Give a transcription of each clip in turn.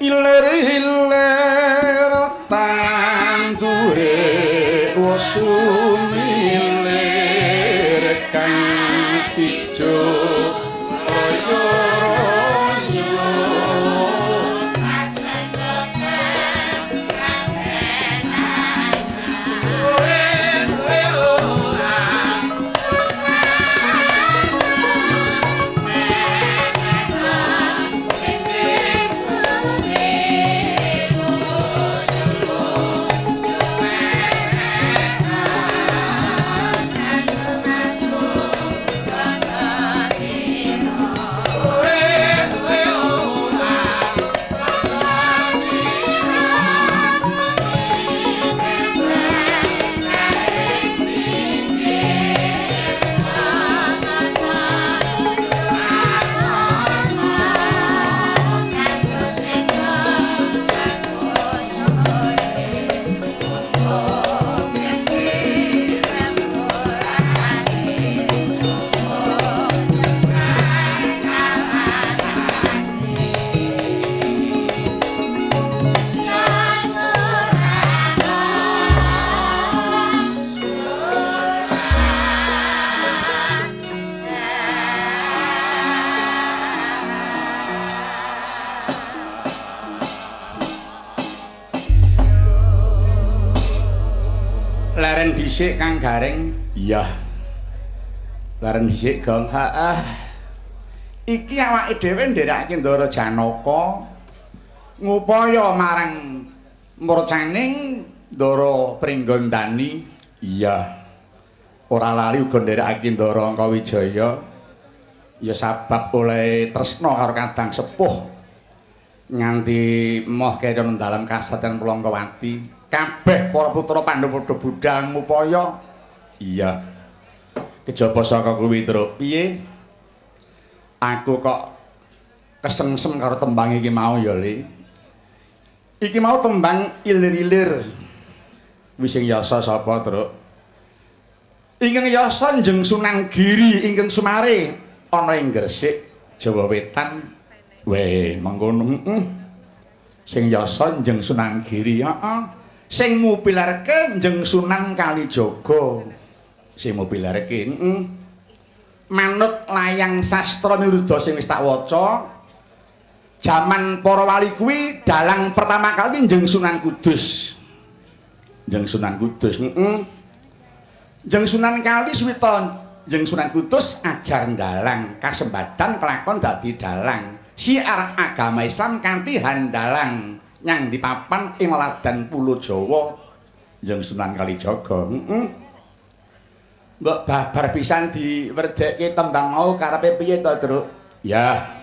ilir-ilir tandure wasumilir dhisik gong. Ha iki awake dhewe nderekake ndara janaka. Ngupaya marang murcaning ndara pringgondani. Iya. Ora lali uga nderekake ndara angka wijaya ya sabab oleh tresna karo kadang sepuh. Nganti moh kaya dalam kasaten Pulangkawati. Kabeh para putra Pandhu padha budal ngupaya. Iya kejaba saka kuwi truk? Piye? Aku kok kesengsem karo tembang iki mau ya Le iki mau tembang ilir-ilir. Wis sing yasa sapa truk? Ingkang yasa njeng Sunan Giri ingkang Sumare. Ana ing Gresik Jawa Wetan. We mangkono heeh sing yasa njeng Sunan Giri heeh. Sing mupilarke njeng Sunan Kalijaga sing mupilarke heeh manut layang sastra Niruda sing wis tak waca jaman para wali kuwi dalang pertama kali njeng Sunan Kudus njeng Sunan Kudus heeh njeng Sunan Kali Swita njeng Sunan Kudus ajar dalang kasempatan kelakon dadi dalang siar agama Islam kanthi handalang nyang dipapan ing ladan pulo Jawa jeung Sunan Kalijaga. Heeh. Mbok babar pisan diwerdekke tembang mau karepe piye to, Truk? Ya.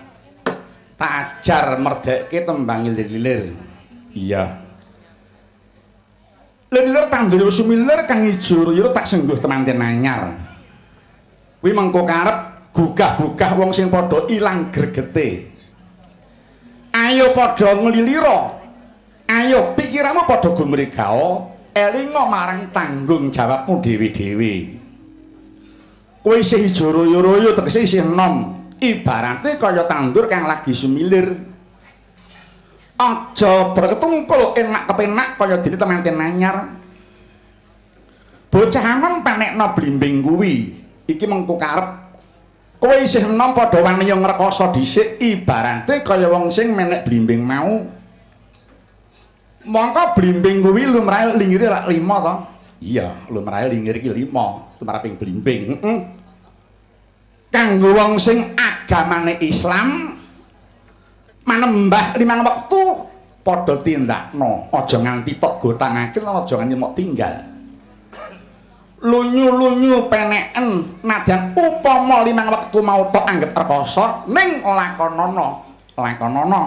Tak ajar merdekke tembang lilir-lilir. Iya. Lilir tandur sumilir kang ijo yura tak sengguh temanten anyar. Kuwi mengko karep gugah-gugah wong sing padha ilang gregete. Ayo padha nglilira ayo pikiranmu padha gumregao elinga marang tanggung jawabmu dhewe-dhewe kowe isih ijo royo-royo tegese isih enom. Ibarate kaya tandur kang lagi sumilir. Aja berketungkul enak kepenak kaya dene temanten anyar. Bocah anom panekno blimbing kuwi. Iki mengko karep. Kowe isih enom padha wani ngrekoso dhisik ibarate kaya wong sing menek blimbing mau. Mongko blimbing kuwi lumrahe linggire lak 5 to? Iya lumrahe linggir iki 5 tumaraping blimbing heeh kanggo wong sing agamane Islam manembah limang wektu padha tindakno aja nganti tok gotangake lan aja nganti mok tinggal. Lunyu-lunyu peneken nadyan upama limang wektu mau tok anggap rekoso ning lakonono. Lakonono.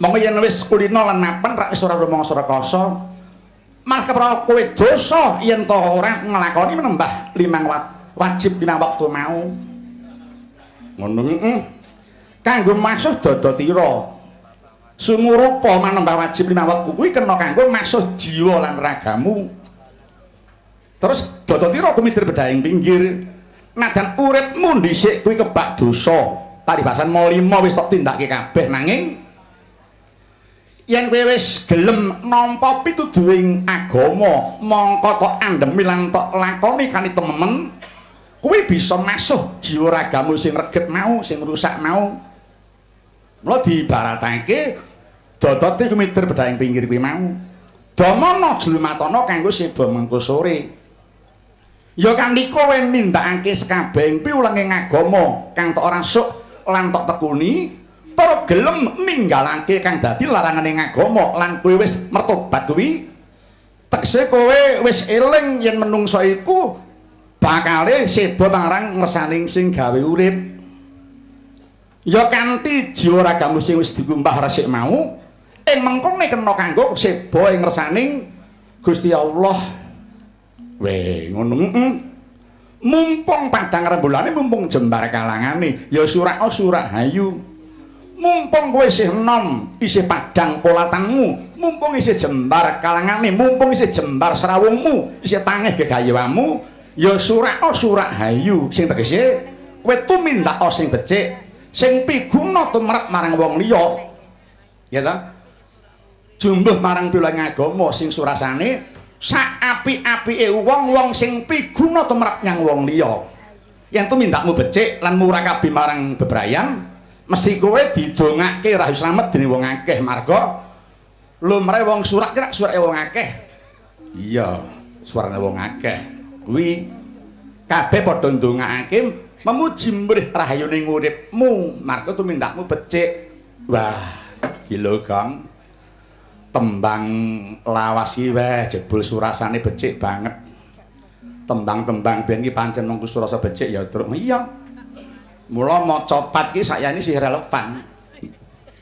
Monggo yen wis kulino lan mapan rak wis ora rumangsa rekoso malah kepro kowe dosa yen to ora nglakoni menembah limang wajib limang waktu mau. Ngono. Heeh kanggo masuh dada tira. Sumurupa manembah wajib limang waktu kuwi kena kanggo masuh jiwa lan ragamu. Terus dada tira kumitir bedahing pinggir. Nadan uripmu dhisik kuwi kebak dosa. Paribasan mau lima wis tok tindake kabeh nanging yen kowe wis gelem nampa pituduhing agama mongko tok andemi lan tok lakoni kanthi temen kuwi bisa masuk jiwa ragamu sing reget mau sing rusak mau. Mula diibaratake dodote kumiter bedhaing pinggir kuwi mau. Damana jlumatana kanggo seba mengko sore. Ya kanthi kowe nindakake sakabehing piwulenging agama kang tok rasuk lan tok tekuni para gelem ninggalake kang dadi larangane agama lan kowe wis mertobat kuwi tekse kowe wis eling yen menungsa iku bakale seba marang ngersaning sing gawe urip. Ya kanthi jiwa ragamu sing wis dikumpah resik mau ing mengkone kena kanggo seba ing ngersaning Gusti Allah. We ngono mumpung padang rembulane mumpung jembar kalangane ya surak surak hayu mumpung kowe isih enom isih padang polatanmu mumpung isih jembar kalangane mumpung isih jembar serawungmu isih tangeh gegayewamu ya surak oh surak hayu. Sing tegese kowe tumindak oh sing becik sing piguna tumrap marang wong liya. Ya ta? Jumbuh marang pilang agama sing surasane sak api-apike wong-wong sing piguna tumrap nyang wong liya. Yen tumindakmu becik lan murah kabeh marang bebrayan mesti kowe didongake rahu slamet dening wong akeh. Marga lumrahe wong surak kira surake wong akeh. Iya suarane wong akeh. Kuwi kabeh padha ndongake memuji mrih rahayuning uripmu marga tumindakmu becik. Wah gila gang tembang lawas iki weh jebul surasane becik banget. Tembang-tembang ben iki pancen nunggu surasa becik ya terus iya Mula maca pat ki sayane sih relevan.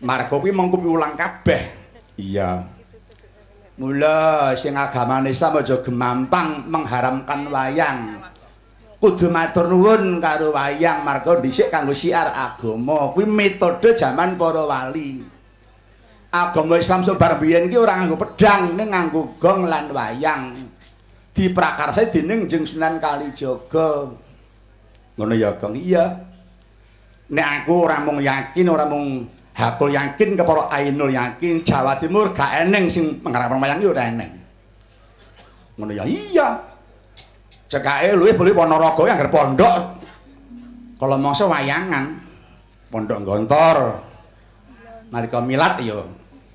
Marga kuwi mengko piulang kabeh. Iya. Mula sing agama Islam aja gemampang mengharamkan wayang. Kudu matur nuwun karo wayang marga dhisik kanggo siar agama. Kuwi metode jaman para wali. Agama Islam sebar biyen iki ora nganggo pedang, ning nganggo gong lan wayang. Diprakarsai dening Jeng Sunan Kalijaga. Ngono ya, Gong. Iya. Nek aku ora mung yakin ora mung hakul yakin ke para ainul yakin Jawa Timur gak eneng sing mengharapkan wayang iki ora eneng. Ngono ya iya. Cekake luwih boleh Ponorogo yang pondok. Kalau mangsa wayangan pondok gontor nalika milat ya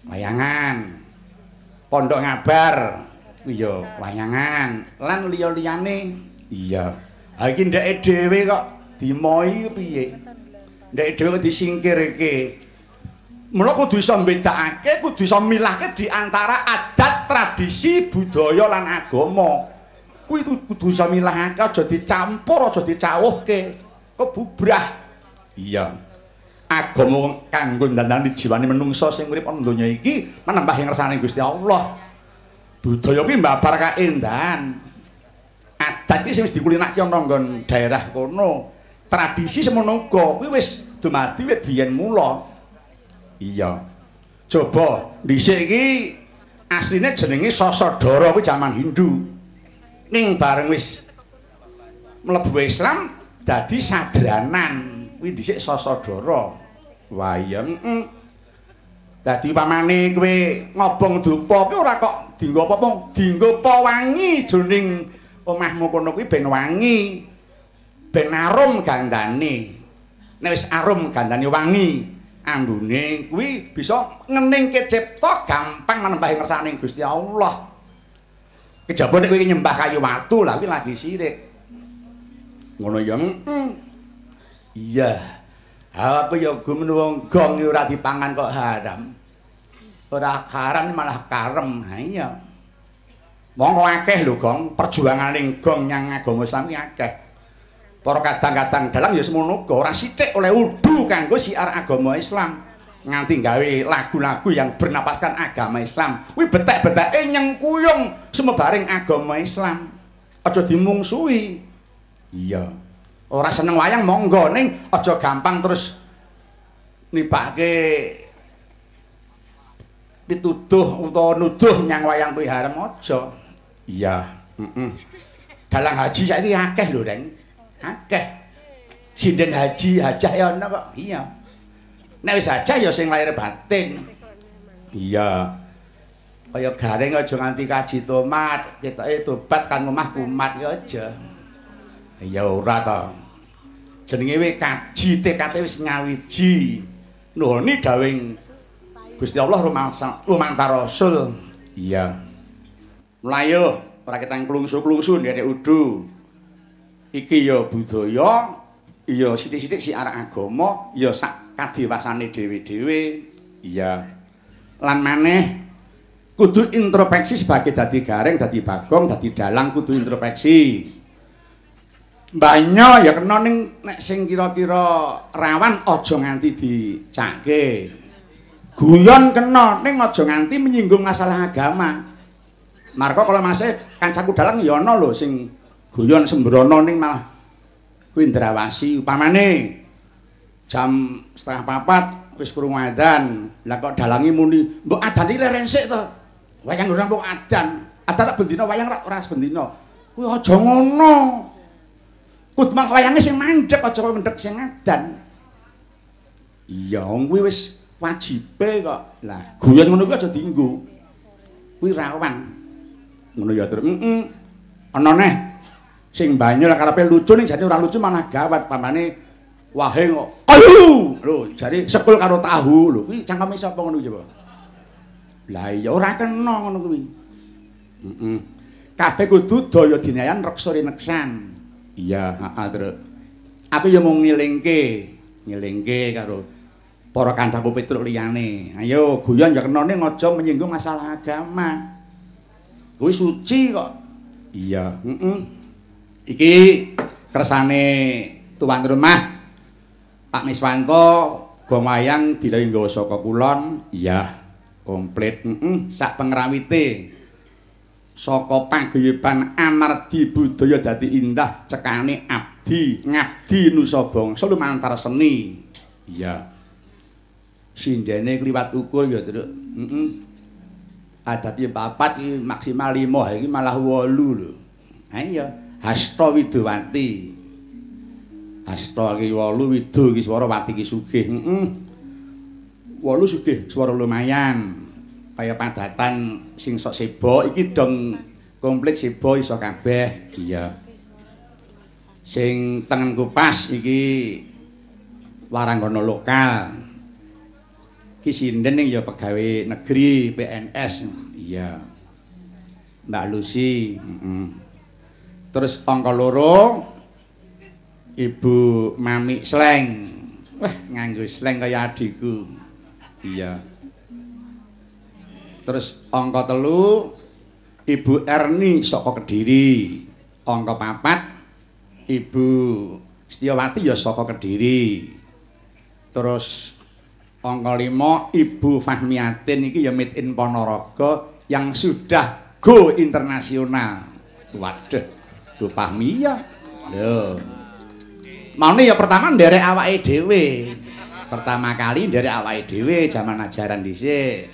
wayangan. Pondok ngabar iya wayangan. Lan liya-liyane iya. Ha iki ndeke dhewe kok dimoi piye ndek dhewe disingkirke. Mula kudu iso mbedakake, kudu iso milahke di antara adat, tradisi, budaya lan agama. Kuwi kudu iso milahake aja dicampur, aja dicawuhke. Kebubrah. Iya. Agama kanggo ndandani jiwane menungsa sing urip ana donya iki menambah ngersane Gusti Allah. Budaya kuwi mbabar kaendahan. Adat iki sing wis dikulinake ana nggon daerah kono. Tradisi semono uga kuwi wis dumadi wit biyen mula. Iya. Coba dhisik iki asline jenenge Sasadara kuwi jaman Hindu. Ning bareng wis mlebu Islam dadi sadranan kuwi dhisik wah iya heeh dadi pamane kowe ngobong dupa kuwi ora kok dienggo apa-apa dienggo pawangi jroning omahmu kono kuwi ben wangi ben arum gandane nek wis arum gandane wangi andune kuwi bisa ngeningke cipta gampang nembahi ngersane Gusti Allah. Kejaba nek kowe nyembah kayu watu lah kuwi lagi sirik. Ngono ya iya. Apa ya gumun wong gong ora dipangan kok haram? Ora karan malah karem. Ha iya. Mongko akeh lho gong. Perjuangane gong nyang agama Islam iki akeh para kadang-kadang dalang ya semono uga ora sithik oleh udu kanggo siar agama Islam. Nganti gawe lagu-lagu yang bernapaskan agama Islam. Kuwi betek-beteke nyengkuyung sumebaring agama Islam. Aja dimungsuhi iya. Ora seneng wayang monggo. Ning aja gampang terus nibake pituduh utawa nuduh nyang wayang kuwi haram aja. Iya. Heeh dalang haji saiki akeh lho Reng akeh sinden haji hajah ya ana kok iya nek wis hajah ya sing lahir batin Iya. Kaya garing aja nganti kaji tomat, ketoke tobat kan omah kumat ya aja. Ya ora to. Jenenge we kaji tekate wis nyawiji. Nuhuni dawing Gusti Allah lumantar Rasul. Iya. Mlayu ora ketang klungsu-klungsu ndek udu. Iki ya budaya, iya sithik-sithik si arek agama, ya sak kadewasane dhewe-dhewe. Iya. Lan maneh kudu introspeksi sebagai dadi garing, dadi bagong, dadi dalang kudu introspeksi. Banyak ya kena ning nek sing kira-kira rawan aja nganti dicake. Guyon kena ning aja nganti menyinggung masalah agama. Marko kalau masih kancaku dalang ya ana lho sing guyon sembrono ning malah kuwi ndrawasi upamane jam setengah papat wis krungu adzan. Lah kok dalangi muni mbok adzan iki leren sik to. Wayang ora mbok adzan. Adzan bendina wayang ora ora bendina. Kuwi aja ngono. Kudu mah wayange sing mandhek aja kok mendhek sing ngadan. Iya, kuwi wis wajibe kok. Lah, guyon ngono kuwi aja dienggo. Kuwi rawan. Ngono ya, Tru. Heeh. Ana neh sing banyu lah karepe lucu ning jane ora lucu malah gawat pamane wahe kok. Kayu. Lho, jare sekul karo tahu lho. Kuwi cangkeme sapa ngono kuwi? Lah iya ora kena ngono kuwi. Heeh. Kabeh kudu daya dinayan reksa rineksan. Iya, heeh, Truk. Aku ya mau ngilingke, ngilingke karo para kancaku Petruk liyane. Ayo guyon ya kenane aja menyinggung masalah agama. Kuwi suci kok. Iya, heeh. Iki kersane tuan rumah Pak Miswanto gong wayang dilenggo saka kulon. Iya, komplit. Heeh, sak pengrawite. saka paguyuban amardi budaya dadi indah cekane abdi ngabdi nusa bangsa lumantar seni. Iya. Sindene kliwat ukur ya truk heeh adati papat iki maksimal 5 iki malah 8 lho. Ha iya hasta widowati. Hasta iki 8 wido iki swara wati iki sugih heeh. 8 sugih swara lumayan. Kaya padatan sing sok sebo iki dong komplit sebo iso kabeh. Iya. Sing tengen kupas iki waranggana lokal. Iki sinden ning ya pegawe negeri PNS iya. Mbak Lucy mm -mm. Terus angka loro Ibu Mami Sleng wah nganggo sleng kaya adikku iya Terus angka telu Ibu Erni saka Kediri. Angka papat Ibu Setiawati ya saka Kediri. Terus angka lima Ibu Fahmiatin iki ya made in Ponorogo yang sudah go internasional. Waduh, Bu Fahmi ya. Lho. Maune ya pertama nderek awake dhewe. Pertama kali nderek awake dhewe zaman ajaran dhisik.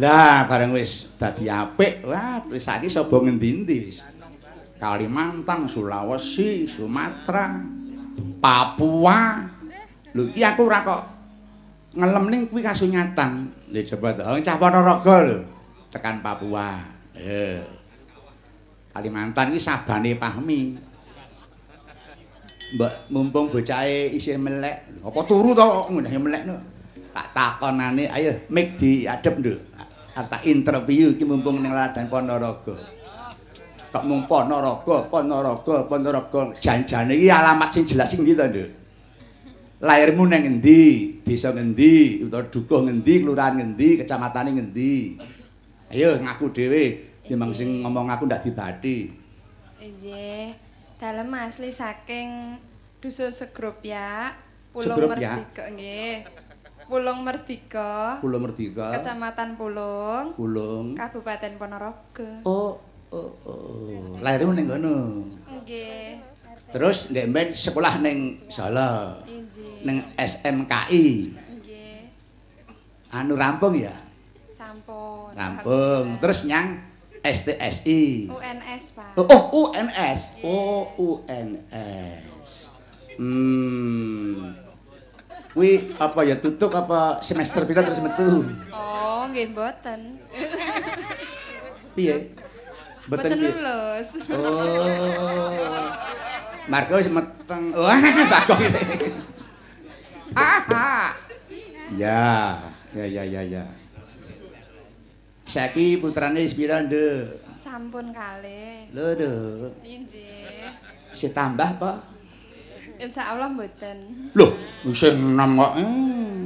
Lah bareng wis dadi apik, wah wis saiki sapa ngendi-endi wis. Kalimantan, Sulawesi, Sumatera, Papua. Lho iki aku ora kok ngelem ning kuwi kasunyatan. Lha coba to, cah Ponorogo lho, tekan Papua. Eh. Kalimantan iki sabane pahmi. Mbak mumpung bocahe isih melek, apa turu to kok ngundah melek no? Tak takonane, ayo mik diadep nduk. tak interview iki mumpung ning ladang Ponorogo. Kok mung Ponorogo, Ponorogo, Ponorogo. Janjane iki alamat sing jelas sing ndi to, Nduk? Lairmu nang ngendi? Desa ngendi? Utawa dukuh ngendi? Kelurahan ngendi? Kecamatane ngendi? Ayo ngaku dhewe. Timbang sing ngomong aku ndak dibati. Nggih. Dalem asli saking Dusun Segrup ya. Pulau Merdeka nggih. Pulung Merdika. Pulung Merdika. Kecamatan Pulung. Pulung. Kabupaten Ponorogo. Oh, oh, oh. Lahirmu ning ngono. Nggih. Terus ndek men sekolah ning Solo. Ning SMKI. Nggih. Anu rampung ya? Sampun. Rampung. Terus nyang STSI. UNS, Pak. Oh, UNS. Oh, UNS. Hmm. Kuwi apa ya tutup apa semester pira terus metu? Oh, nggih mboten. Piye? Mboten lulus. Oh. Marga wis meteng. Wah, bakok iki. Ah. Ya, ya ya ya ya. Saiki putrane wis pira, Nduk? Sampun kalih. Lho, Nduk. Injih. Isih tambah apa? Insyaallah mboten. Loh, isih enom kok. Hmm.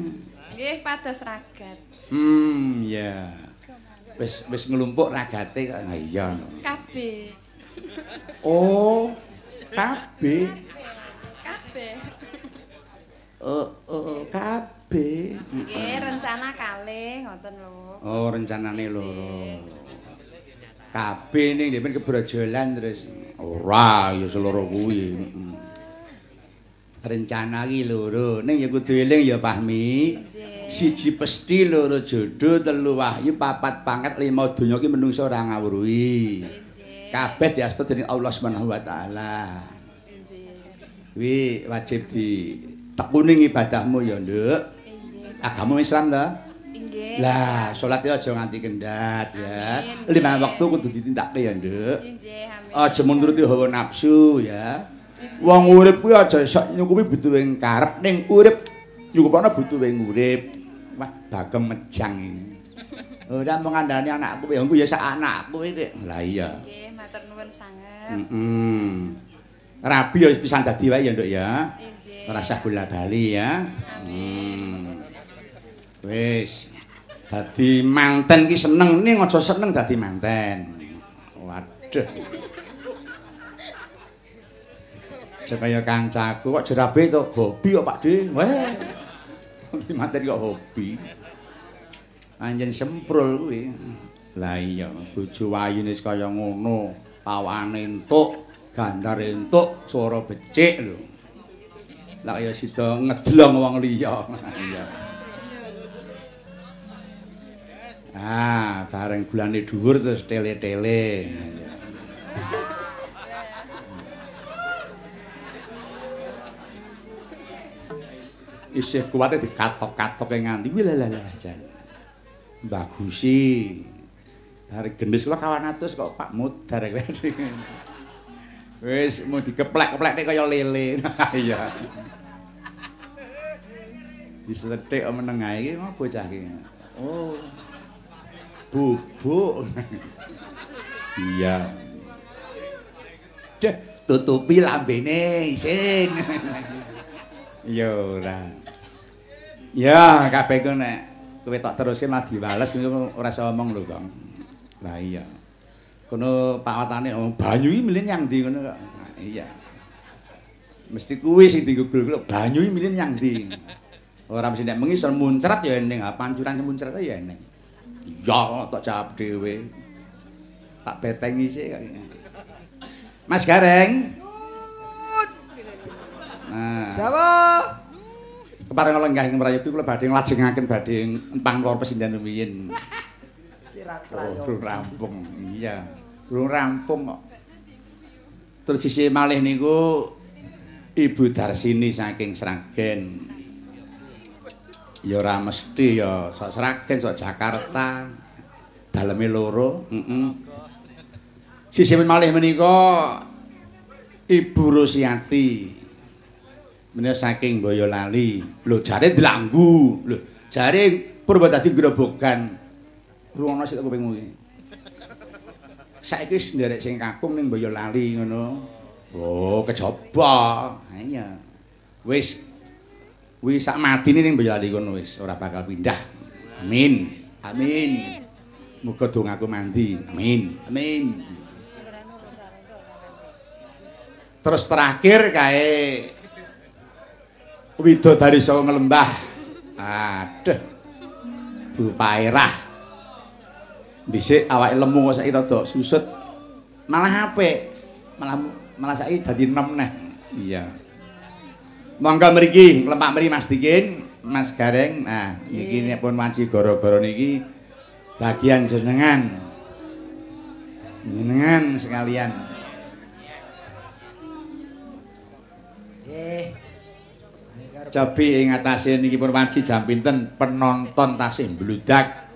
Nggih pados ragat. Hmm, ya. Wis wis nglumpuk ragate kok. Ah, iya. Kabeh. Oh, kabeh. Kabeh. Oh, oh, kabeh. Nggih rencana kalih ngoten lho. Oh, rencanane loro. Kabeh ning dhewe kebrojolan terus ora ya seloro kuwi. Rencana iki loro, ning ya kudu eling ya Pahmi. Nggih. Siji pesti, loro jodoh, telu wahyu, papat pangkat, lima donya ki menungso ora ngawruhi. Kabeh diastu dening Allah Subhanahu wa taala. Kuwi wajib ditekuni ibadahmu ya, Nduk. Agama Islam ta? Inggih. Lah, salat ya aja nganti kendhat ya. Lima waktu kudu ditindakake ya, Nduk. Injih, amin. Aja menuruti hawa nafsu ya. Wong urip kuwi aja sok nyukupi butuhe karep ning urip nyukupana butuhe urip. Wah, bagem mejang ini. Ora mung ngandani anakku ya, engko ya sak anakku iki. Lah iya. Nggih, matur nuwun sanget. Heeh. Rabi ya wis pisan dadi wae ya, Nduk ya. Injih. Ora usah bola-bali ya. Amin. Hmm. Wis. Dadi manten ki seneng ning aja seneng dadi manten. Waduh. Supaya kancaku kok jerabe to hobi kok Pak De. Weh. Dadi manten kok hobi. Anjen semprul kuwi. Lah iya, bojo wayune kaya ngono, pawane entuk, gandare entuk, swara becik lho. Lah kaya sida ngedlong wong liya. Iya. Ah, bareng bulane dhuwur terus tele-tele. Isih kuwate dikatok-katoke nganti wilalah jan. Bagusi. Hari gendis kula kawan atus kok Pak Mudar Wis mau dikeplek-keplekne kaya lele. Iya. Dislethik meneng ae iki mau bocah iki. Oh. Bubuk. Iya. Deh, tutupi lambene isin. Ya ora. Ya, kabeh ku nek kowe tok teruske malah diwales ora iso omong lho, Kang. Lah iya. Kono Pak Watane oh, banyu iki milih nyang ndi ngono kok. Iya. Mesti kuwi sing digugul kula banyu iki milih nyang ndi. Ora mesti nek mengi iso muncrat ya eneng, ha pancuran muncrat ya eneng. Iya, tak jawab dhewe. Tak betengi sik kok. Mas Gareng. Nah, Dawa. kepareng lenggah ing mrayogi kula badhe nglajengaken badhe empang lor pesindan rumiyin. Tirang Oh, belum rampung. Iya. Belum rampung kok. Terus sisi malih niku Ibu Darsini saking Sragen. Ya ora mesti ya sok Sragen, sok Jakarta. Daleme loro, heeh. Sisi malih menika Ibu Rusiati. Menika saking Boyolali. Lho jare dilanggu. Lho jare purba dadi grobogan. Ruwono sik kupingmu iki. Saiki wis nderek sing kakung ning Boyolali ngono. Oh, kejaba. Iya. Wis wis sak matine ning Boyolali kono wis ora bakal pindah. Amin. Amin. Muga dongaku mandi. Amin. Amin. Terus terakhir kae widodari saka nglembah. Aduh. Bu Pairah. Dhisik awake lemu kok saiki rada susut. Malah apik. Malah malah saiki dadi enem neh. Iya. Monggo mriki nglempak mriki Mas Dikin, Mas Gareng. Nah, iki nek pun wanci gara-gara niki bagian jenengan. Jenengan sekalian. Nggih. Cobi ing atase niki pun wanci jam pinten penonton tasih mbludak.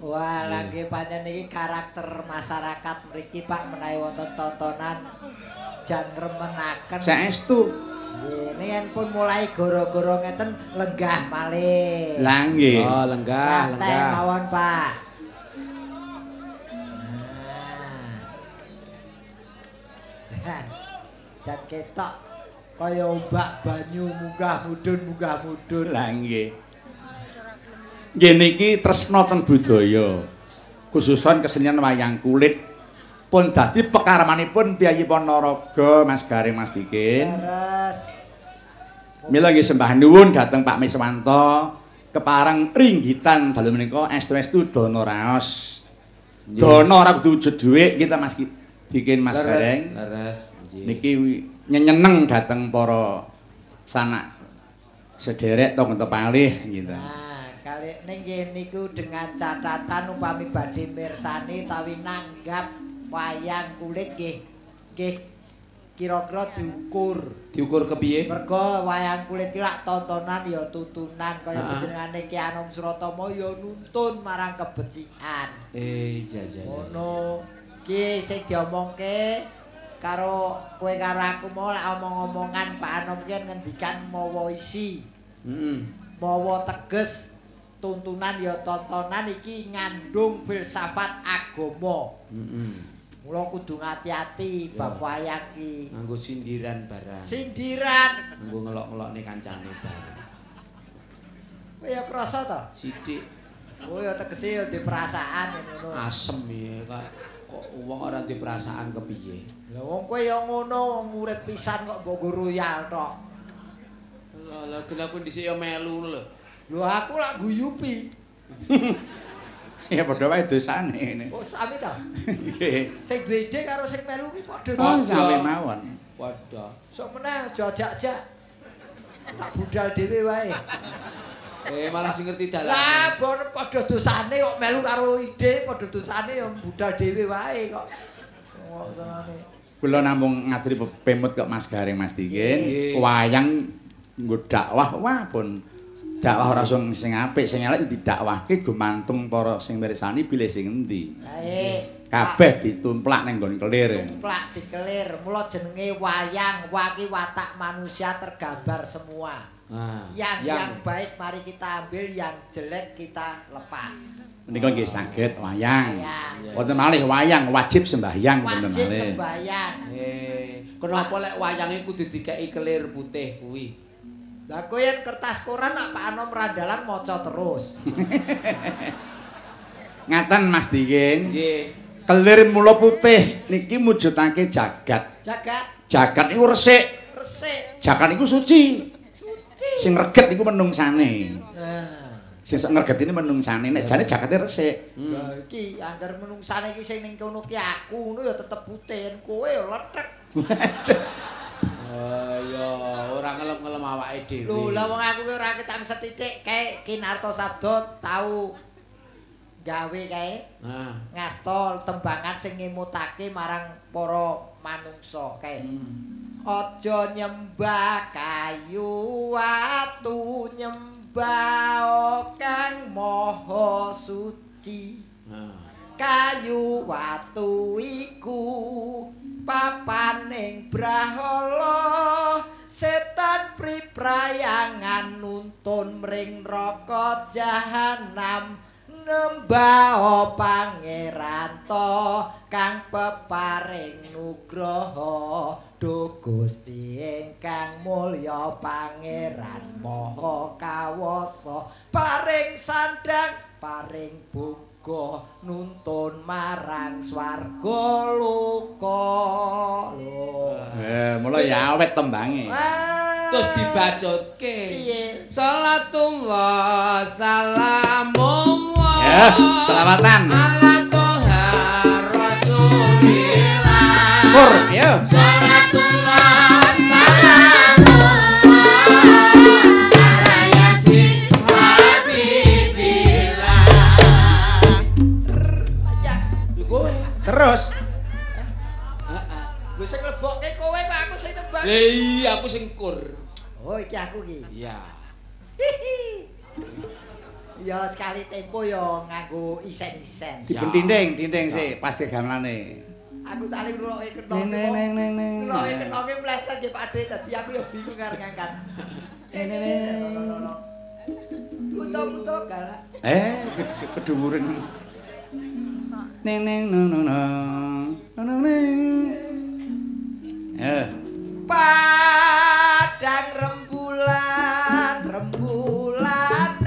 Wah, lagi panjang ini karakter masyarakat mriki Pak menawi wonten tontonan jan remenaken. Saestu. Ini pun mulai goro-goro ngeten lenggah malih. Lah nggih. Oh, lenggah, Santai lenggah. mawon, Pak. Nah. Jan ketok kaya ombak banyu munggah mudhun munggah mudhun. Lah nggih. Nggih niki tresna ten budaya. Khususan kesenian wayang kulit pun dadi pekaramanipun Piyayi Ponorogo Mas Garing Mas Dikin. Terus Mila nggih sembah nuwun dhateng Pak Miswanto kepareng ringgitan dalu menika estu-estu dana raos. Dana ora kudu wujud dhuwit kita Mas Ki- Dikin Mas Leres, Gareng. Leres. nggih. Niki nyeneng dhateng para sanak sederek tangga palih gitu. Nah, kali nggih niku dengan catatan upami badhe mirsani utawi nanggap wayang kulit nggih nggih kira-kira diukur. Diukur kepiye? Mergo wayang kulit ki lak tontonan ya tutunan kaya panjenengane Ki Anom Suratama ya nuntun marang kebecikan. Eh, iya iya. iya. Ngono. Ki sing diomongke karo kowe karo aku mau lek omong-omongan Pak Anom ki ngendikan mawa isi. Heeh. mawa teges tuntunan ya tontonan iki ngandung filsafat agama. Heeh. Mula kudu ngati-ati bab Ya. wayang ki. Nganggo sindiran barang. Sindiran. Nganggo ngelok-ngelokne kancane barang. Kowe ya krasa to? Sithik Oh ya tegese ya di perasaan ngono. asem ya kok kok wong ora di perasaan kepiye. Lah wong kowe ya ngono urip pisan kok mbok royal tok. Lah lah kenapa dhisik ya melu lho. Lho aku lak guyupi. Ya padha wae dosane ngene. Oh sami to? Nggih. Sing beda karo sing melu ki padha Oh, to. sampe mawon. Waduh. Sok meneh aja ajak-ajak. Tak budal dhewe wae. Eh malah sing ngerti dalan. Lah bon padha dosane kok melu karo ide, padha dosane ya budal dhewe wae kok. Kok senane. Kula namung ngaturi pemut kok Mas Garing Mas Dikin. Nggih. Wayang nggo dakwah wah pun dakwah ora sing sing apik, sing elek didakwahke gumantung para sing mirsani pilih sing endi. Ae. Kabeh ditumplak ning nggon kelir. plak dikelir. Mula jenenge wayang, waki watak manusia tergambar semua. Nah, Yang yang baik mari kita ambil, yang jelek kita lepas. Menika nggih saged wayang. Wonten malih wayang wajib sembahyang wonten Wajib malih. sembayang. Eh, kenapa lek wayange kudu dikeki kelir putih kuwi? Lah kowe yen kertas koran nak Pak Anom randalan maca terus. Ngaten Mas Dikin. Nggih. Kelir mula putih niki mujudake jagat. Jagat Jagat niku resik, resik. jagat niku suci. Suci. Sing reget niku menungsane. Nah. Sing sak ngregetine menungsane nek jane jakate resik. Hmm. Lah iki anggar menungsane iki sing ning kono ki aku ngono ya tetep putih yen kowe ya lethek. Ya, ora ngelem-ngelem awake dhewe. Lho lah wong aku ki ora ketang sethithik kae Kinarto Sabdo tau gawe kae Nah. ngasta tembangan sing ngemutake marang para manungsa kae. Hmm. Aja nyembah kayu watu nyembah kang maha suci. Nah. kayu watu iku papaning brahala setan priprayangan nuntun mring neraka jahanam nembah pangeran kang peparing nugraha do Gusti ingkang mulya pangeran maha kawasa paring sandang paring bung Go nuntun marang swarga luka lho. Eh, mula ya awet tembange. Terus dibacutke. Piye? Salatullah salamullah. Ya, selawatan. Ala toha rasulillah. Kur, ya. Salatullah terus. Lho sing lebokke kowe kok aku sing nembang. Lha iya aku sing kur. Oh iki aku iki. Iya. Ya sekali tempo ya nganggo isen-isen. Dibentinding, dinding sih pas gamelane. Aku saling roke kethok. Neng neng neng neng. Roke kethoke mleset ya Pak Dhe dadi aku ya bingung karo ngangkat. Neng neng. Utuh-utuh galak. Eh, kedhuwuring. neng neng neng neng neng neng neng eh. padang rembulan rembulan.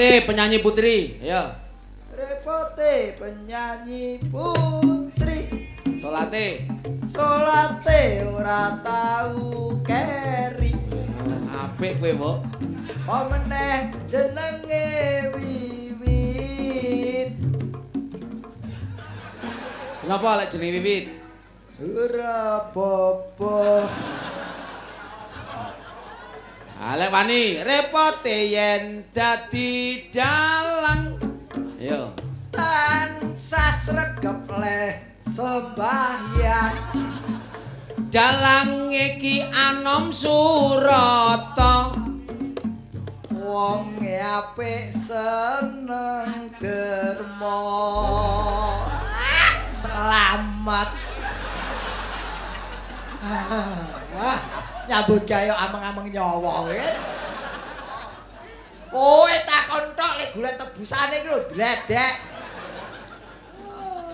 Repote penyanyi putri. Ayo. Repote penyanyi putri. Salate. Salate ora tau keri. Apik kowe, Mbok. Apa meneh jenenge wiwit. Kenapa lek jenenge Wiwit? Ora apa-apa. Alek wani repote yen dadi dalang. Ayo. tansah sregep leh sembahyang Dalang iki anom surata. wong apik seneng derma Ah, selamat Ah, nyambut gawe ameng-ameng nyawa kan Kowe takon tok lek golek tebusane iki lho dledek.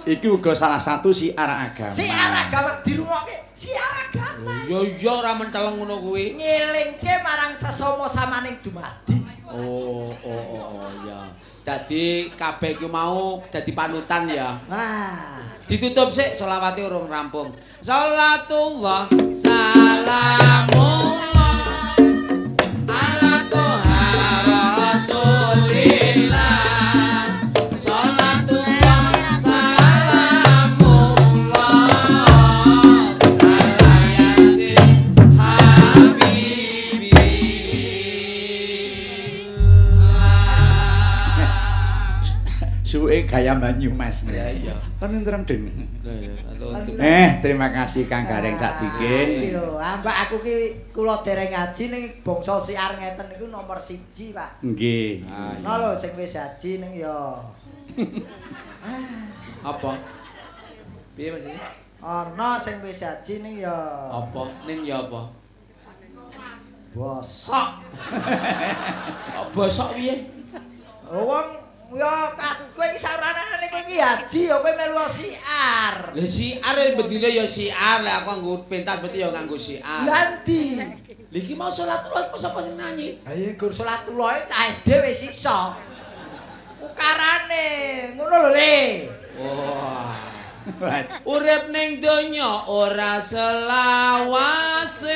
Iki uga salah satu siar agama. Siar agama dirungokke, siar agama. Yo yo ora menteleng ngono kuwi. Ngelingke marang sesama samaning dumadi. Oh, oh, oh, oh, ya. Dadi kabeh iki mau dadi panutan ya. Wah, Ditutup sik selawate urung rampung. Salatullah salamullah gaya banyu Mas. Ya iya. Kan nderem den. Eh, terima kasih Kang Gareng sakdike. Lho, ambak aku ki kula dereng ngaji ning bangsa siar ngeten niku nomor siji, Pak. Nggih. Ah, Ono lho sing wis haji ning ya. Apa? Piye maksudnya? Ono sing wis haji ning ya. Apa? Ning ya apa? Bosok. Kok bosok piye? Wong ya kowe iki sarana ning kowe iki haji ya kowe melu siar. Lah siar e bendine ya siar, lah aku nganggo pentas berarti ya nganggo siar. Lah ndi? Lha iki mau salatullah pas apa sing nyanyi? Ha iya gur salatullah cah SD wis iso. Ukarane ngono lho Le. Wah. Urip ning donya ora selawase.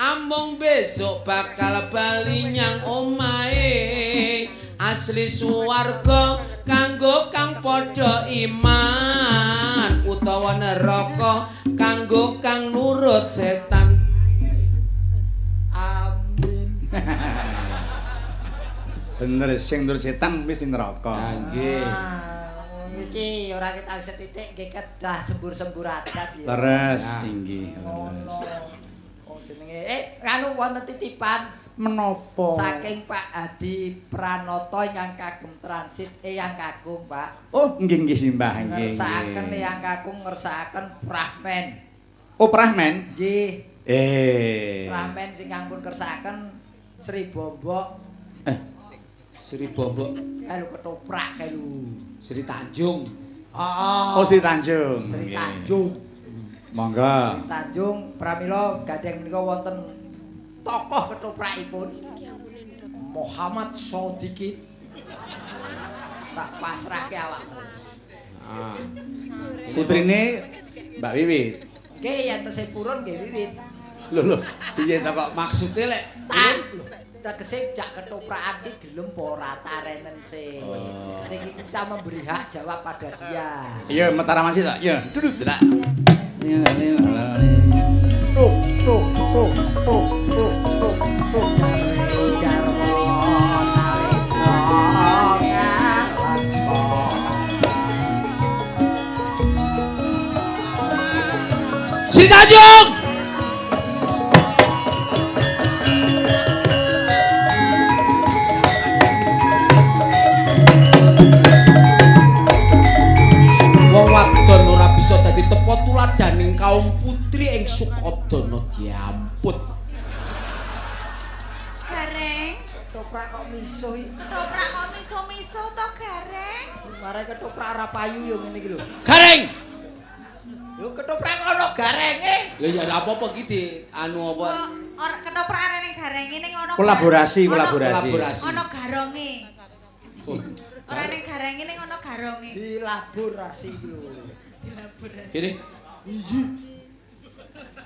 Amung besok bakal bali nyang omahe. Asli suwarga kanggo kang padha iman utawa neraka kanggo kang nurut setan. Amin. Bener sing nurut setan wis ing neraka. Ah, nggih. Ah, iki ora kita setitik nggih kedah sembur-sembur atas ya. Terus Nah. inggih. Ngono. Oh jenenge eh anu wonten titipan Menapa? saking Pak Hadi Pranoto ingkang kagem transit Eyang Kakung, Pak. Oh, nggih nggih Simbah nggih. Ngersakaken. Eyang Kakung ngersakaken Prahmen. Oh, Prahmen. Nggih, Eh. Prahmen sing ampun kersakaken Sri Bombok Eh, Sri Bombok, kalu ketoprak kalu. Sri Tanjung. Oh, oh Sri Tanjung. Sri. Tanjung. Monggo. Tanjung pramila gadeng menika wonten tokoh ketoprakipun Muhammad Sodikin tak pasrahke awakmu Ah. Putrine Mbak Wiwit. nggih yen tesih purun nggih wiwit Lho lho, piye ta kok Maksudnya lek tak lho tegese jak ketoprakan ki gelem apa ora tarenen sing Oh. sing kita memberi hak jawab pada dia Iya, Mataram masih tak? Iya, duduk tidak. Tuk, Sri Tanjung. Wong wadon ora bisa dadi tepo tuladaning kaum putri ing Sukodana diamput. Gareng. ketoprak kok miso iki. Ketoprak kok miso-miso to gareng? Mare ketoprak ora payu yo ngene iki lho. Gareng. Lho ketoprak kok ana garenge. Lah ya ora apa-apa iki di anu apa? Ora ketoprak garenge ning ono Kolaborasi, ono- kolaborasi. Kolaborasi. Ono garonge. Oh, Ora ning garenge ning ono garonge. Dilaborasi lho. Dilaborasi. Gini.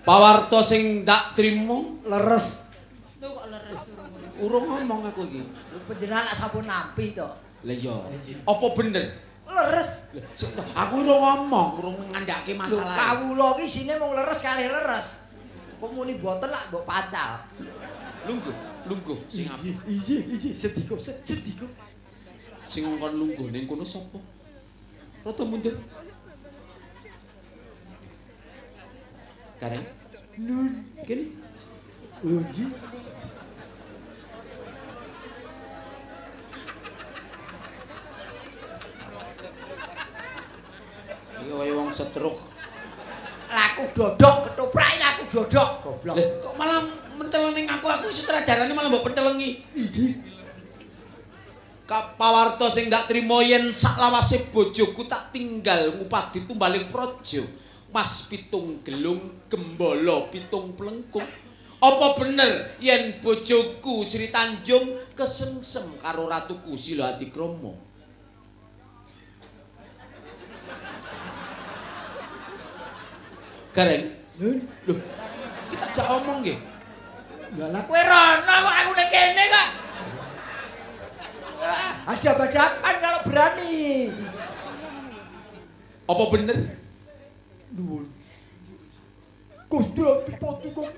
Pawarto sing ndak trimo Leres. Lho kok leres urung. ngomong aku iki. Lho panjenengan lak sampun nampi to. Lah iya. Apa bener? Leres. Aku urung ngomong, urung ngandhake Lho masalah. kawula iki sine mung leres kalih leres. Kok muni boten lak mbok pacal. Lungguh, lungguh sing apa? Iya, iya, sediko, sediko. Sing ngongkon lungguh ning kono sapa? Rada mundur. Gareng. Nun, Kene. Uji. Iki kaya wong setruk. Laku dodok ketoprak laku dodok. Goblok. Lah kok malah mentelengi aku aku sutradarane malah mbok pentelengi. Iki. Kapawarto sing ndak trimo yen saklawase bojoku tak tinggal ngupadi tumbaling praja. Mas pitung gelung gembala pitung plengkung. Apa bener yen bojoku Sri Tanjung kesengsem karo ratuku Sila Adikrama? Gareng, Nun, lho, kita jak omong nggih. lah lah kowe rono kok aku ning kene kok. Ada badapan kalau berani. Apa bener? Nuwun. Gusti Adipati kok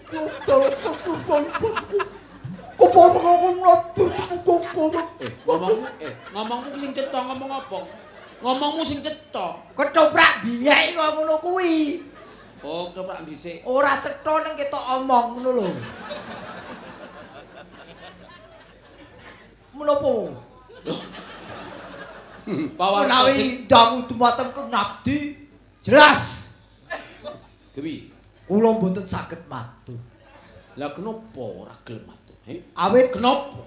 dalam kekurban padu. Kepala kok nabi kok Eh, ngomongmu eh ngomongmu sing cetha ngomong apa? Ngomongmu sing cetha. Ketoprak biyek kok ngono kuwi. Oh, coba dhisik. Ora cetha ning ketok omong ngono lho. Menapa? Sing Menawi dangu dumateng Kang Nabdi jelas Dewi. kula mboten saged matur. Lah kenapa ora gelem matur? Eh? Awit Kenapa?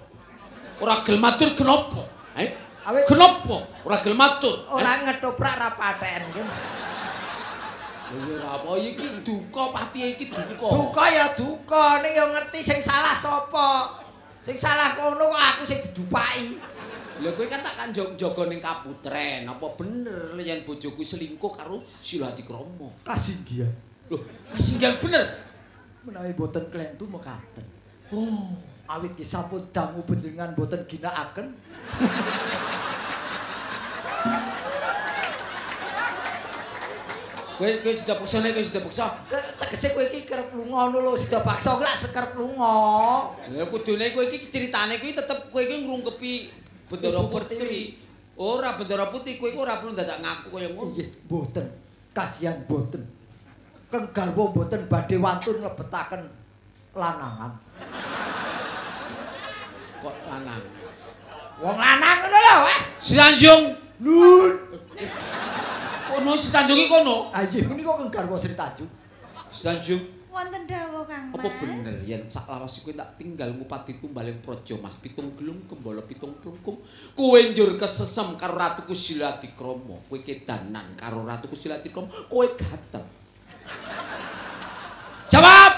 Ora gelem matur kenapa? Eh? awit Kenapa ora gelem matur? Eh? ora ngetoprak ra paten. Lha ya ora apa iki duka pati iki duka. Duka ya duka, ning ya ngerti sing salah sapa. Sing salah kono kok aku sing didupaki. Lha kowe kan tak kan jaga ning kaputren. Apa bener yen bojoku selingkuh karo Sila Adikrama? Kasinggihan. Loh, kasinggihan bener. Menawi boten klentu mekaten. Oh, Awit ki sampun dangu panjenengan boten ginakaken. kowe kowe sudah paksa nek kowe sudah paksa. Te- Tegese kowe iki kerep lunga ngono lho, sida paksa lak sekerep lunga. Ya kudune kowe iki ceritane kuwi tetep kowe iki ngrungkepi Bendara Ibu Putri. Ora Bendara Putih kowe iku ora perlu dadak ngaku kaya ngono. Nggih, boten. Kasihan boten. Keng garwa boten badhe wantun nglebetaken lanangan. Kok lanang. Wong lanang ngono lho, eh. Si Tanjung. Nun. Kono si Tanjung iki kono. Ah nggih, menika keng garwa Sri Tanjung. Si Tanjung. Wonten dawuh Kang Mas. Apa bener yen saklawase kowe tak tinggal ngupati tumbaling praja Mas pitung gelung gembala pitung plungkung kowe njur kesesem karo Ratuku Sila Dikrama kowe kedanan karo Ratuku Sila Dikrama kowe gatel Jawab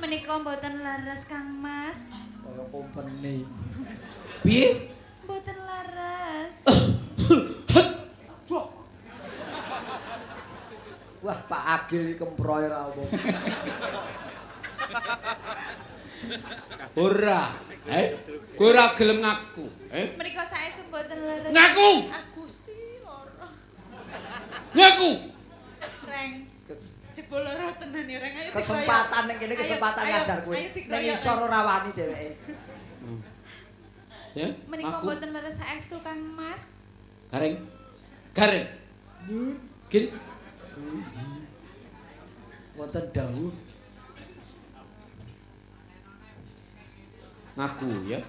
Menika mboten laras Kang Mas. Kaya kompeni. piye Mboten laras. Wah, Pak Agil iki kemproy ra apa. ora eh kowe ora gelem ngaku eh Menika saestu mboten laras. Ngaku! Gusti lara. ngaku Reng. Kes- Jebul lara tenan ya Reng. Ayo. Kesempatan ning kene kesempatan ngajar kowe. Ning isor ora wani dheweke. ya Menika mboten laras saestu Kang Mas. gareng gareng Nun. gin Uji. Wonten dawuh ngaku ya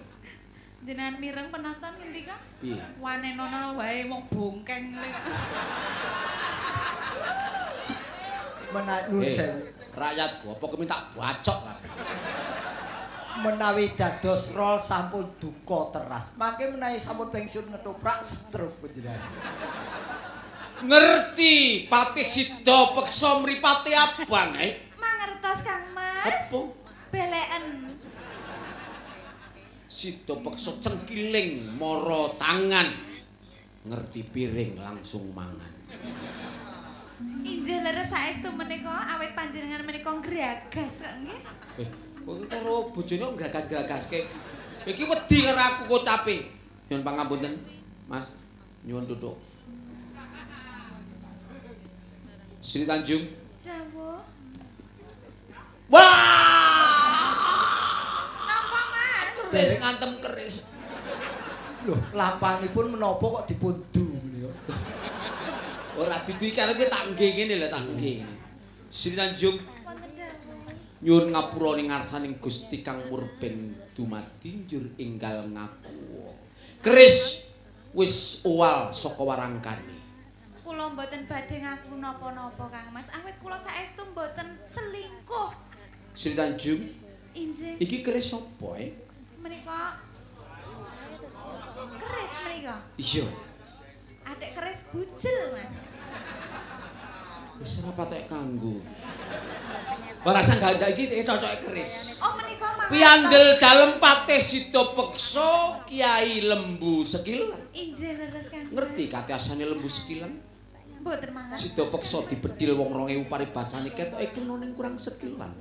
Jenengan mireng penonton ngendi Kang? piye Wanenono wae wong bongkeng le. menaik nun Eh, sewu. rakyatku apa tak bacok lah menawi dados rol sampun duka teras. Mangke menawi sampun pensiun ngetoprak stroke panjenengan. Ngerti Patih Sida peksa mripate abang, eh? Mangertos Kang Mas. Apa? Beleken. Sida peksa cengkiling mara tangan. Ngerti piring langsung mangan. Injil leres saestu menika awit panjenengan menika nggragas kok nggih. Eh, kok karo bojone kok gragas-gragaske. Iki wedi karo aku kocape. Nyuwun pangapunten, Mas. Nyuwun duduk. Sri Tanjung. Dawuh. Wah! Napa Mas? Keris ngantem keris. Loh, lapanipun menapa kok dipundu menika? Ora diduwi karepe tak nggih ngene lho, tak nggih ngene. Sri Tanjung nyuwun ngapura ning ngarsaning Gusti Kang Murben dumadi njur enggal ngaku. Keris wis uwal saka warangkane. Kula mboten badhe ngaku napa-napa Kang Mas. Awit kula saestu mboten selingkuh. Sri Tanjung, Injil iki keris sapa, eh? menika keris menika. Iya. Adek keris bujel, Mas. Wis ora patek kanggo. Ora sang ganda iki cocoke keris. Oh, menika mangertos. Piandel dalem patih sida peksa Kiai Lembu Sekilan. Injil leres Kang. Mas. Ngerti katiasane Lembu Sekilan? Mboten mangertos. Sida peksa dibedil wong 2000 paribasane ketoke kena ning kurang sekilan.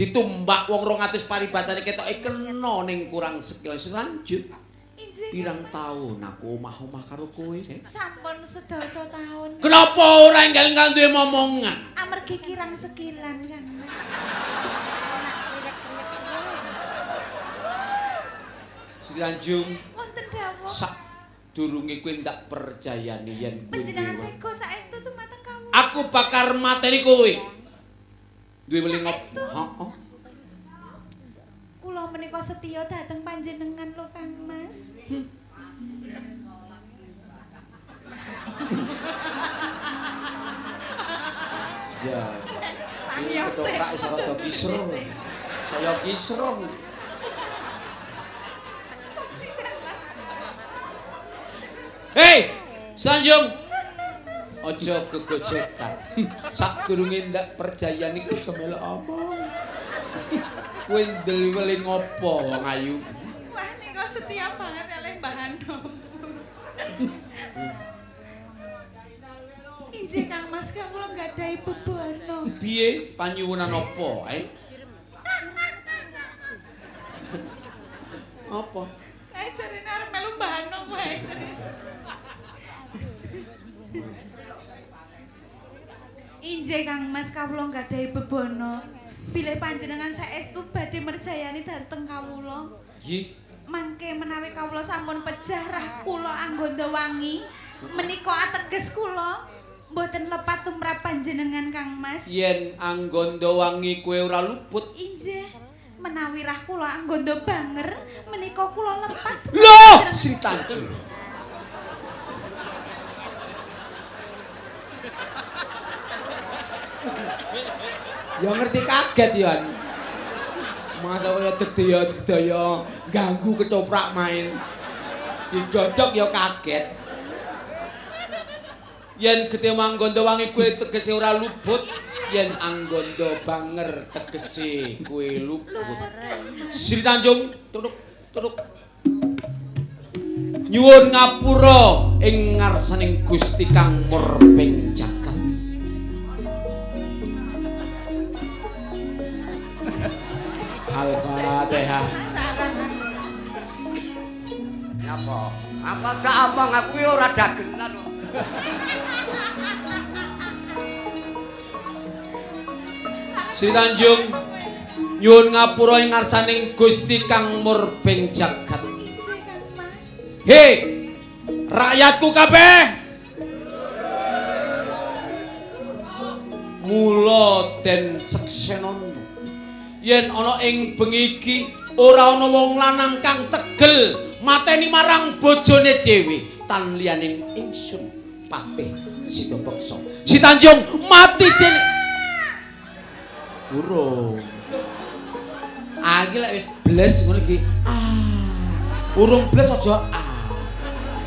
Ditumbak wong 200 paribasane ketoke kena ning kurang sekilan selanjut. Pirang taun aku omah-omah karo kowe. Sampun sedasa taun. Kenapa ora enggal ngandhe momongan? Amargi kirang sekilan Kang Mas. Sri Tanjung Wonten dawuh. sak durunge kowe ndak percayani yen kowe Panjenengan duwe- tega saestu dumateng kawula. Aku bakar mateni kowe. Duwe weling? Saestu. Heeh. Kula menika setya dhateng panjenengan lho Kang Mas. Ya. Ini ketoprak iso rada kisro. Saya kisro. Hei, Sanjung. Aja gegojekan. Sak durunge ndak percaya niku aja melok omong. Kowe ndel weling apa wong ayu? Wah nika setia banget Mbah Handom. Injih Kang Mas kula nggadahi bebono. Piye panyuwunan apa, eh? Apa? Kae jarene arep melu Mbah Handom wae jarene. Injih Kang Mas kawula nggadahi bebono. Bilih panjenengan saestu badhe merjayani dhateng kawula. Nggih. Mangke menawi kawula sampun pejah rah kula anggonda wangi, menika ateges kula mboten lepat tumrap panjenengan Kang Mas. Yen anggondo wangi kowe ora luput. Injih, menawi rah kula anggondo banger, menika kula lepat. Loh, Sri Tanjung. Ya ngerti kaget ya. Masa kaya dedaya-dedaya ganggu ketoprak main. Didodok ya kaget. Yen gede manggondo wangi kowe tegese ora luput, yen anggondo banger tegese kowe luput. Sri Tanjung, tuduk, tuduk. Nyuwun ngapura ing ngarsaning Gusti Kang Murbeng Jagat. Al-Fatihah. Apa? Apa gak omong aku ya ora dagelan. kok. Sri Tanjung nyuwun ngapura ing ngarsaning Gusti Kang Murbeng Jagat. Hei, rakyatku kabeh. Mula den seksenono. Yen ana ing bengi iki ora ana wong lanang kang tegel mateni marang bojone dhewe tan liyaning ingsun Patih Sita Beksa. Si Tanjung mati dene. Burung. Ah iki lek wis bles ngono iki. Ah. Urung bles aja ah.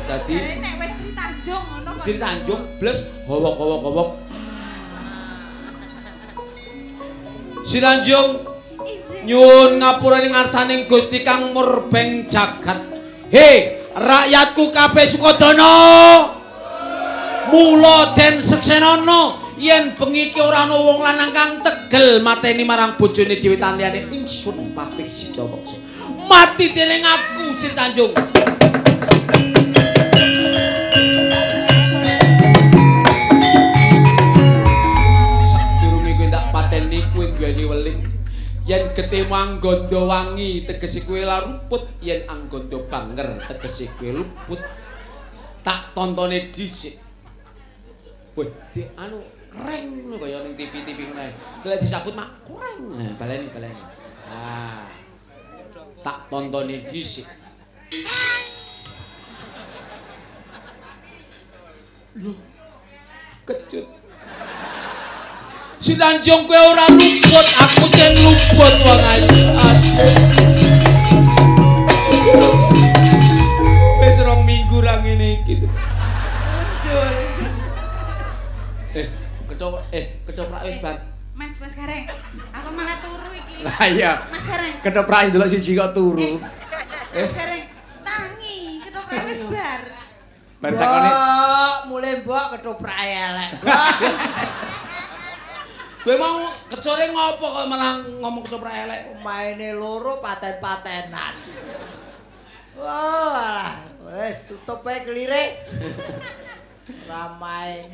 Dadi nek wis Sri Tanjung ngono kok. Diri Tanjung bles howok-howok-howok. Si Tanjung. Nyuwun ngapura ning ngarsaning Gusti Kang Murbeng jagat. He, rakyatku kabeh Sukodana. Mula den seksenana yen bengi iki ora ana wong lanang kang tegel mateni marang bojone dhewe tanliyane ingsun patih Sidawaksa. Mati dening aku Sri Tanjung. Yen ketemu Anggondo wangi tegese kowe laruput, yen Anggondo banger tegese kowe luput. Tak tontone dhisik. Di anu reng ngono kaya ning TV-TV ngene. Kelek disabut mak kurang. Nah, baleni baleni. Nah. Tak tontone dhisik. Loh. Kecut. Si Tanjung kowe ora luput, aku sing luput wong ayu. Wis rong minggu ra ngene iki. Muncul. Eh, ketoprak eh ketoprak wis bar. Mas Mas Gareng, aku malah turu iki. Lah iya. Mas Gareng. Ketoprak ndelok siji kok turu. Mas Gareng, tangi, ketoprak wis bar. Bar takone mulai mbok ketoprak elek. Kowe mau kecore ngopo kok malah ngomong ketoprak elek? Maine loro paten-patenan. Wah, wis tutup ae klirik. Ramai.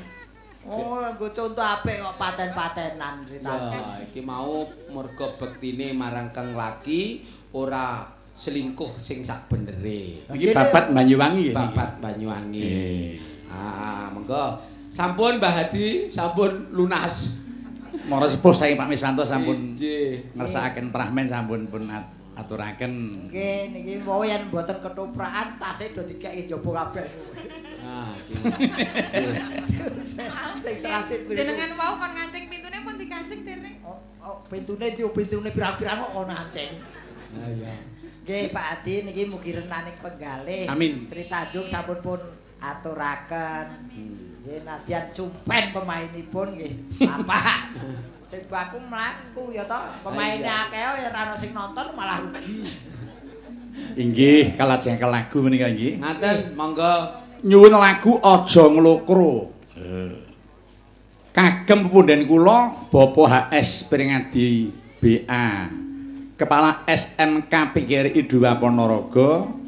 Oh, nggo contoh apik kok paten-patenan ceritane. Ya, iki mau merga bektine marang kang laki ora selingkuh sing sak benere. iki babat Banyuwangi ya. Babat Banyuwangi. Eh. Ah, monggo. Sampun Mbah Hadi, sampun lunas. Mara sepuh saking Pak Miswanto sampun ngersakaken prahmen sampun pun at- aturaken. Nggih, niki mau yen mboten ketoprakan tasih do dikeki njaba kabeh. Nah, iki. Sing terasit mriku. Jenengan wau kon ngancing pintune pun dikancing dereng. Oh, oh, pintune ndi pintune pirang-pirang kok ana ancing. Ah iya. Nggih, Pak Adi niki mugi renaning penggalih. Amin. Sri Tanjung sampun pun aturaken. Nggih, nadyan cumpen pemainipun nggih. Apa? Sing baku mlaku ya to. Pemaine akeh ya ora ana sing nonton malah rugi. Inggih, kalajengkel lagu menika nggih. Ngaten, monggo. Nyuwun lagu Aja Nglokro. Kagem punden kula Bapak HS Pringadi BA Kepala SMK PGRI 2 Ponorogo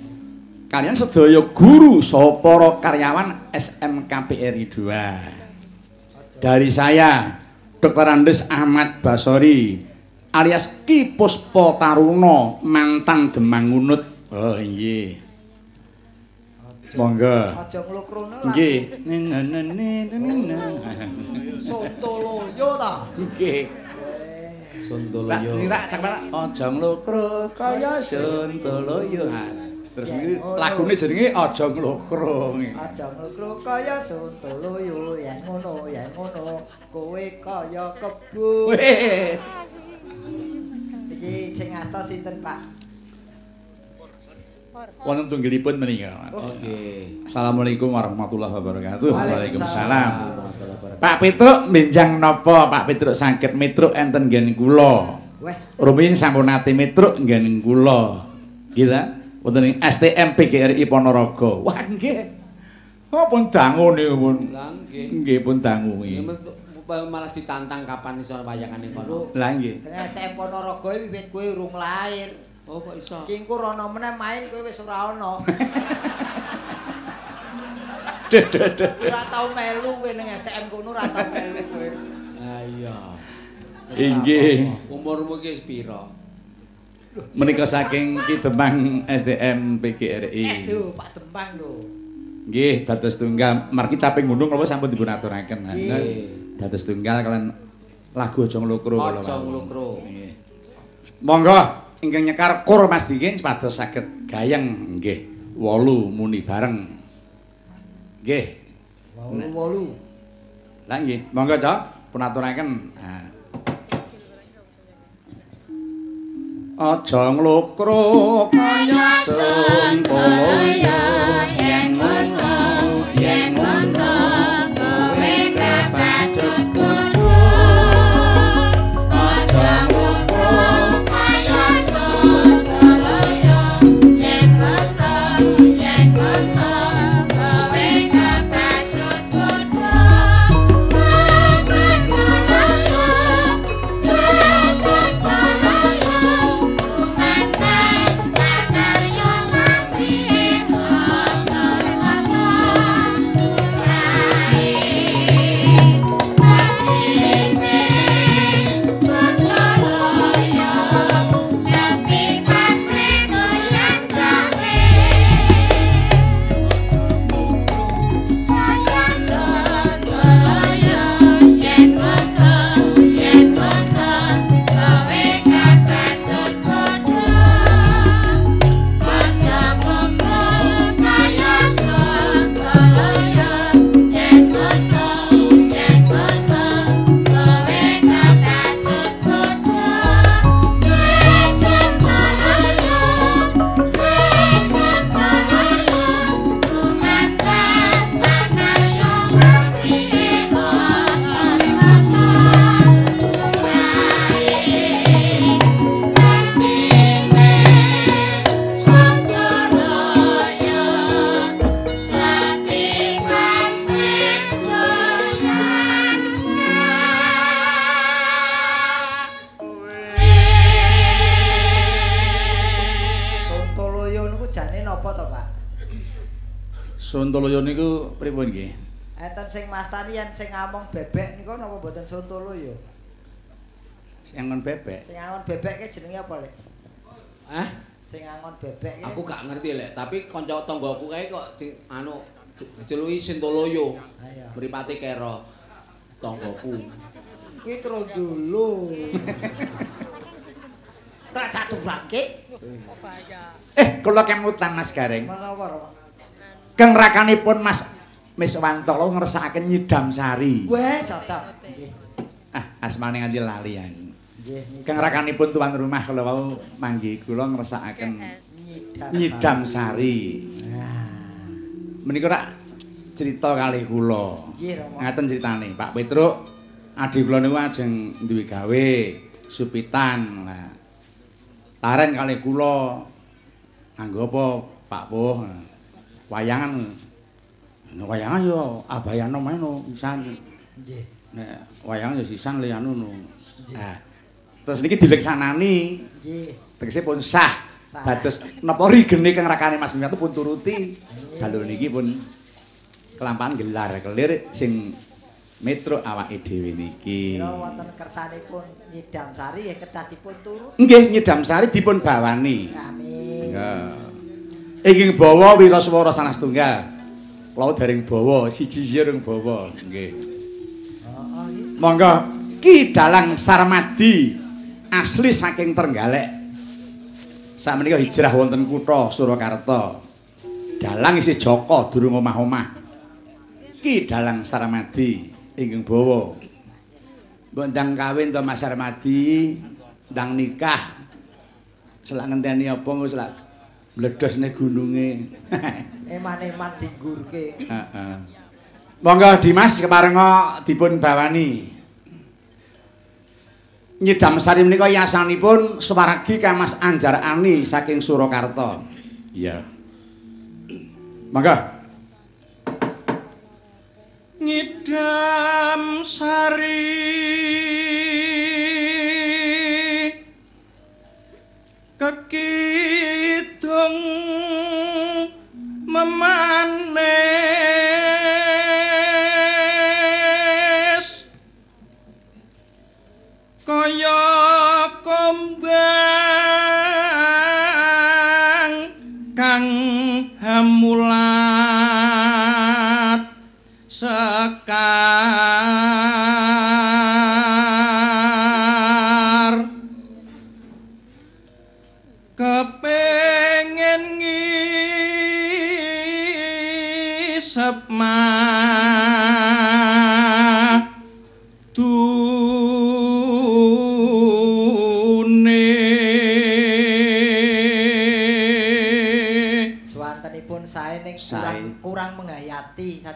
kalian sedaya guru saha para karyawan SMK PGRI 2 dari saya Dr. Andes Ahmad Basori alias Ki Puspa Taruna mantan Demang Unut oh nggih monggo Aja nglukrono lah. nggih Sontoloyo ta. nggih Lah Sondoloyo. nirak cak Pak. Aja nglokro kaya Suntoloyo. Terus iki lagune jenenge Aja nglokro. Aja nglukro kaya sontoloyo yen ngono yen ngono kowe kaya. Weh. Iki sing asta sinten Pak? Wonten tunggalipun menika. Oke. Assalamualaikum warahmatullahi wabarakatuh. Waalaikumsalam. Pak Petruk benjang napa Pak Petruk saged mitruk enten nggen kula. Weh, Rumiyin sampun nate mitruk nggen kula. Nggih ta? Wonten ing STM PGRI Ponorogo. Wah nggih. Oh pun dangu niku pun. Lah nggih. Nggih pun dangu iki. malah ditantang kapan iso wayangan ning kono. Lah nggih. STM Ponorogo iki wiwit kowe urung lahir. Oh, kok iso? Ki engko rono meneh main kowe wis ora ono. Ora tau melu kowe ning STM kono ora tau melu kowe. Ah iya. Inggih. Umurmu ki pira? Menika saking Ki Demang SDM Eh PGRI. lho Pak Dembang lho. Nggih, dados tunggal. Margi tapi ngundung kula sampun dipun aturaken. Nggih. Dados tunggal kalian lagu Aja Nglokro kula. Aja. Nggih. Monggo ingkang nyekar kur Mas Dingin sepados saged gayeng nggih. Wolu muni bareng. Nggih. Wolu-wolu. Lah nggih, monggo Cok, pun aturaken. Nah. Aja nglokro kaya sentolo yen bebek. Sing ngamon bebek ki jenenge apa, Lek? Hah? Sing ngamon bebek ki. Aku gak ngerti lek, tapi kanca tanggoku kae kok sing anu diceluki Sintoloyo. Ayo. Mripate kero tanggoku. Kuwi trondolo. Tak caturake. Eh, kula kemutan Mas Gareng. Menapa, Pak? Keng rakanipun Mas Miswantolo ngersakaken nyidam sari. Weh, cocok. Nggih. Ah, asmane nganti lalian. Keng rakanipun tuan rumah kula wau manggi kula ngersakaken nyidam. sari. Menika rak cerita kalih kula. Ngaten ceritane, Pak Petruk adik kula niku ajeng duwe gawe supitan. Nah, Taren kalih kula nganggo apa, Pak Puh? Wayangan. Nah, wayangan yo abayana mae no pisan. Nggih. Nek wayangan yo sisan liyane no. Nah, terus niki dileksanani Nggih. tegese pun sah. Dados napa rigene kang rakane Mas Miyanto pun turuti. Dalu niki pun kelampahan gelar kelir sing metro awake dhewe niki. Kira wonten kersanipun nyidam sari ya kedadipun turut. Nggih nyidam sari dipun bawani. Amin. Ya. Inging bawa wiraswara sanes tunggal. Kula dereng bawa siji sirung bawa. Nggih. Heeh, nggih. Monggo Ki Dalang Sarmadi asli saking Trenggalek. Sakmenika hijrah wonten kutha Surakarta. Dalang isih Joko durung omah-omah. Ki Dalang Sarmadi ingkang bawa. Mbok ndang kawin to Mas Sarmadi, ndang nikah. Selak ngenteni apa selak mledos ning gununge. Eman-eman dinggurke. Heeh. Monggo Dimas keparenga dipun bawani. Nyidam sari menika yasanipun Suwaragi Kang Mas Anjar Ani saking Surakarta. Iya. Monggo. Nyidam sari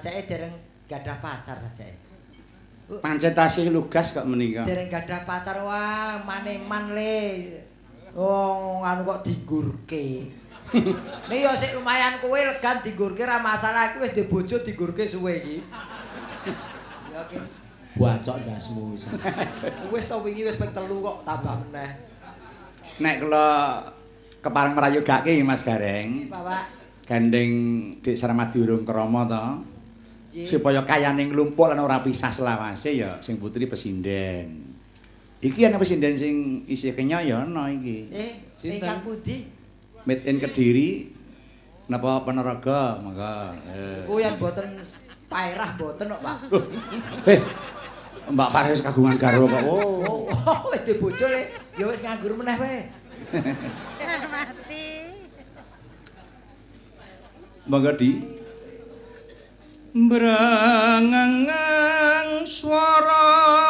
sajake dereng gadah pacar sajake. Pancen tasih lugas kok menika. Dereng gadah pacar wah maneman le. Oh, anu kok digurke. Nek yo sik lumayan kowe legan digurke ra masalah iki wis dhe bojo digurke suwe iki. Ya ki Bacok ndasmu wis. wis to wingi wis ping telu kok tambah meneh. Nek kula kepareng merayogake Mas Gareng, Bapak, gandeng Dik Sarmadi urung krama to. Supaya kayane nglumpuk lan ora pisah selawase ya sing putri pesinden. Iki ana pesinden sing isih kenya ya ana iki. Eh, Sinten? ingkang pundi? Made in Kediri. Napa Ponorogo, monggo. Eh. Kuwi yang boten paerah boten kok, Pak. Eh, Mbak Paris kagungan garwa kok. Oh. Oh, wis dhe bojo le. Ya wis nganggur meneh wae. Monggo di. Brangangang swara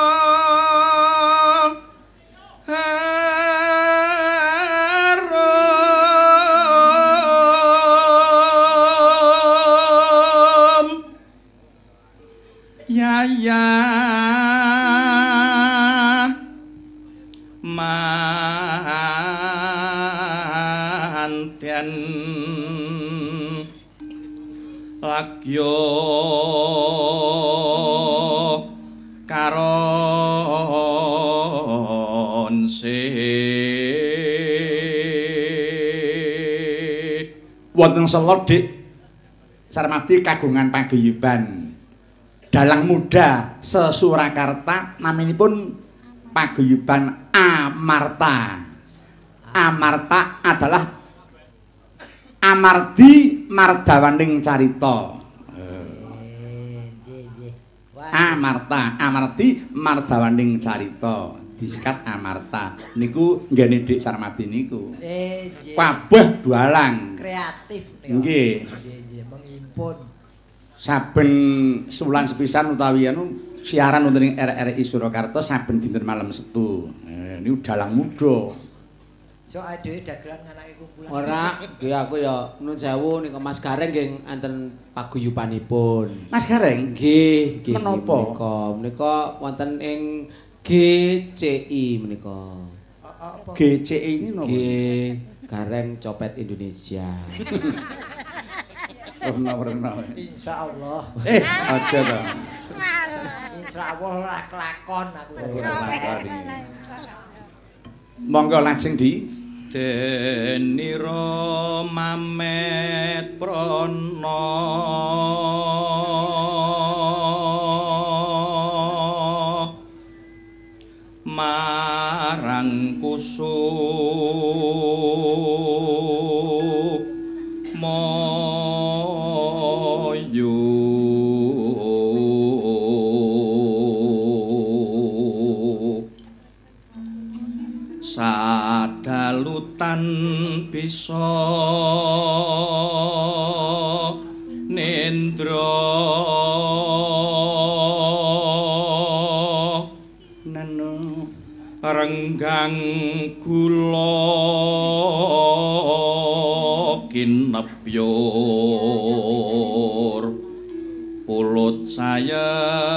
lagyo karon Wonten selot Dik Sarmadi kagungan paguyuban. Dalang muda sesurakarta naminipun paguyuban Amarta. Amarta adalah Amardi Mardawaning Carita. Eh, nggih, nggih. Wah, Amarta, Amarti Mardawaning Carita. Disikat Amarta. Niku nggene Dik Sarmadi niku. eh, nggih. Kabeh dualang. kreatif. Nggih. Nggih, nggih, mengimpun. Saben sebulan sepisan utawi anu siaran wonten ing RRI Surakarta saben dinten malam Setu. Eh, niku dalang muda. So adewe dagelan nganake kumpulan. Ora, nggih aku ya nun sewu nika Mas Gareng nggih enten paguyubanipun. Mas Gareng, Nggih, nggih Menapa? menika. Menika wonten ing GCI menika. Oh, oh, apa? GCI ini napa? Nggih, Gareng Copet Indonesia. Werna-werna. Insyaallah. Eh, aja to. Insyaallah ora kelakon aku. Ora kelakon. Monggo lajeng di denira mamet prana marang kusuk bisa nendra. Nenu. Renggang kula kinepyor. Pulut sayakti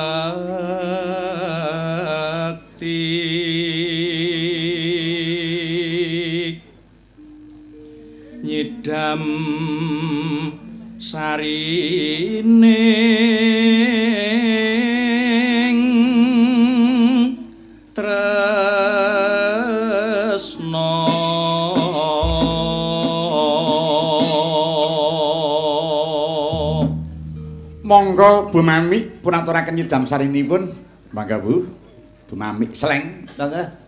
tresno Monggo Bu Mami pun aturaken nyidam sarinipun. Mangga Bu. Bu Mami seleng. Monggo.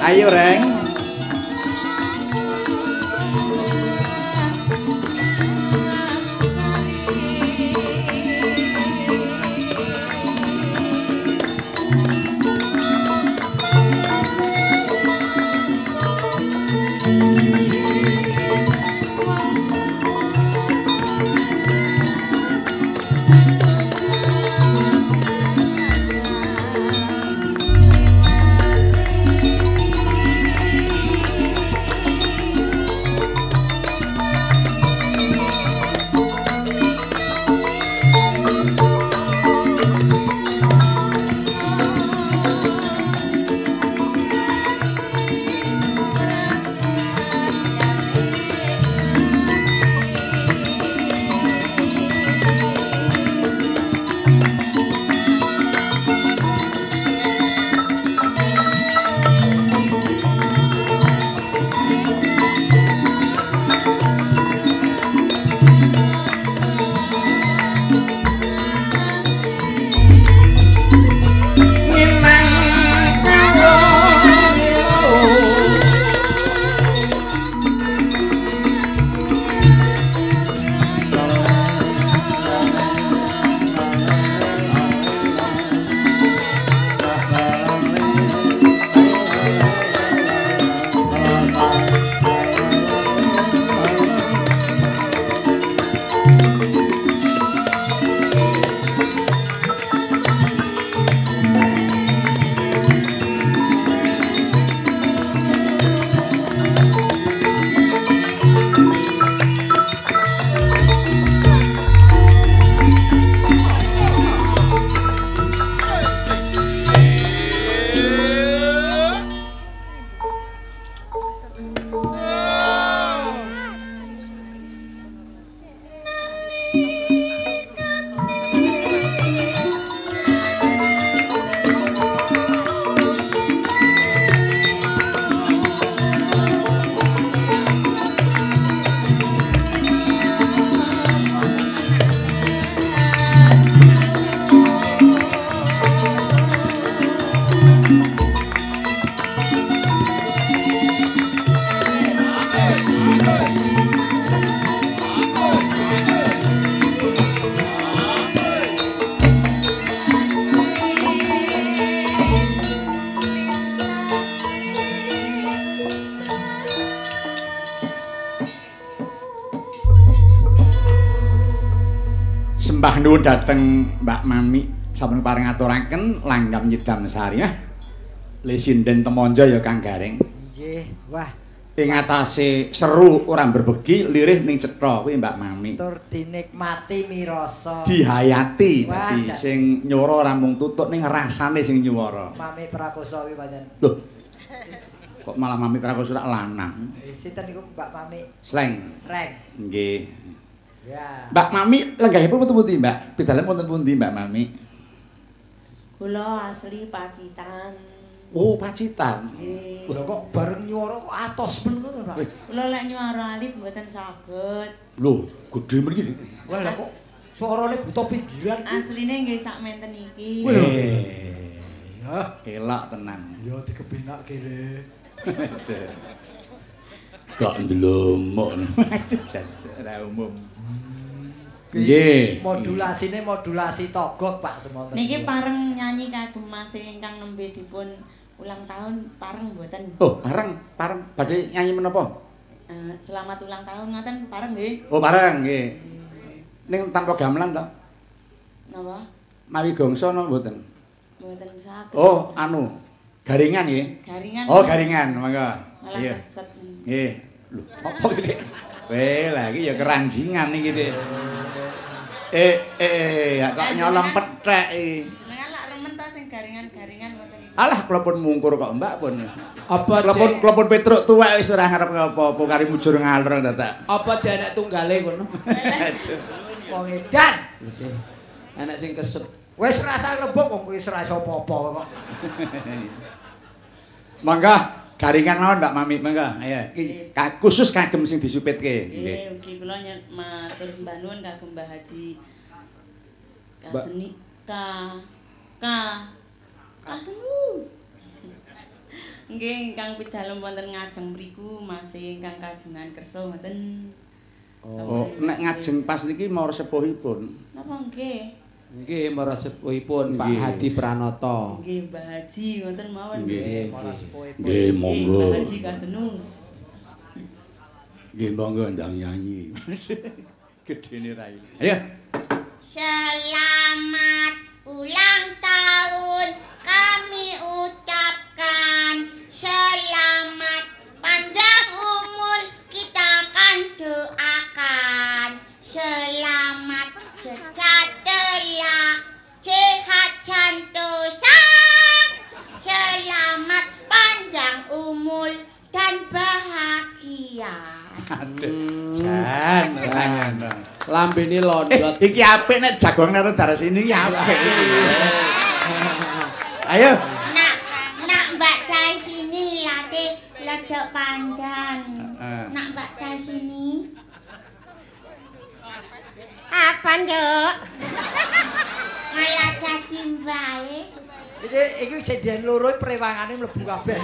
Ayo Reng. Nuwun dhateng Mbak Mami sampun paring aturaken langgam nyidam sari ah. Le sinden temonjo ya Kang Gareng. Nggih, wah, Ing atase seru ora berbegi lirih ning cetha kuwi Mbak Mami. tur dinikmati mirasa. Dihayati dadi sing nyuwara ora mung tutut ning rasane sing nyuwara. Mami Prakoso kuwi pancen. Loh. Kok malah Mami Prakoso lanang? Eh, Sinten niku Mbak Mami Sleng. Sreng. Nggih. Ya. Mbak Mami lenggahipun wonten pundi, Mbak? Pidalen wonten pundi, Mbak Mami? Kula asli Pacitan. Oh, Pacitan. Nggih. Lho kok bareng nyuara kok atos men ngono, Pak. Kula lek nyuara alit mboten saged. Loh, gedhe mriki. Wah, lah kok suarane buta pinggiran. Asline nggih sak menten iki. Wih, lho. Eh, Ya, elak tenan. ya dikepenak kene. Gak ndelomok. Ora umum. Nggih. Modulasine modulasi togok, Pak semonten. Niki pareng nyanyi kagem Mas ingkang nembe dipun ulang tahun pareng mboten. Oh, bareng, bareng. Badhe nyanyi menapa? Eh, selamat ulang tahun ngaten pareng nggih. Oh, bareng nggih. Ning tanpa gamelan to? Napa? Mawi gongso napa mboten? Mboten saged. Oh, anu. Garingan nggih. Garingan. Oh, garingan, mangga. Malah Iya. Nggih. Lho, apa iki? Weh, lah iki ya keranjingan iki, Dik. Eh, eh, kok nyolong pethek iki. Jenengan lak remen ta sing garingan-garingan ngoten iki. Alah, klepon mungkur kok, Mbak pun. Apa Klepon klepon Petruk tuwek wis ora ngarep apa-apa kari mujur ngalor dadak. apa jek anak tunggale ngono? Wong edan. Anak sing kesep. Wis rasa rebuk wong kuwi wis ora iso apa-apa kok. Mangga garingan mawon Mbak Mami, mangga. Ayo, iki khusus kagem sing disupitke. Nggih. Nggih, ugi kula matur sembah nuwun kagem Mbah Haji Kaseni ka ka Kasenu. Nggih, ingkang pidalem wonten ngajeng mriku masih ingkang kagungan kersa ngoten. Oh, nek ngajeng pas niki mau sepuhipun. Napa nggih? Nggih marang sepuhipun Pak. Hadi Pranoto. Nggih, Mbah Haji ngoten mawon. Nggih. Sepuhe. Nggih, monggo. Mbah Haji Kasenu. Nggih, monggo ndang nyanyi. Gedene rai. Ayo. Selamat ulang tahun kami ucapkan Selamat panjang umur kita akan doakan Selamat sejahtera dan bahagia Aduh. Jan, tangan. Lambene Eh, londot. iki apik nek jagongan karo daras ini iki apik. Ayo. Nak, nak Mbak Dai sini latih ledok pandan. Nak Mbak Dai sini. Apa, Nduk? Malah dadi mbae. Iki iki sedian loro prewangane mlebu kabeh.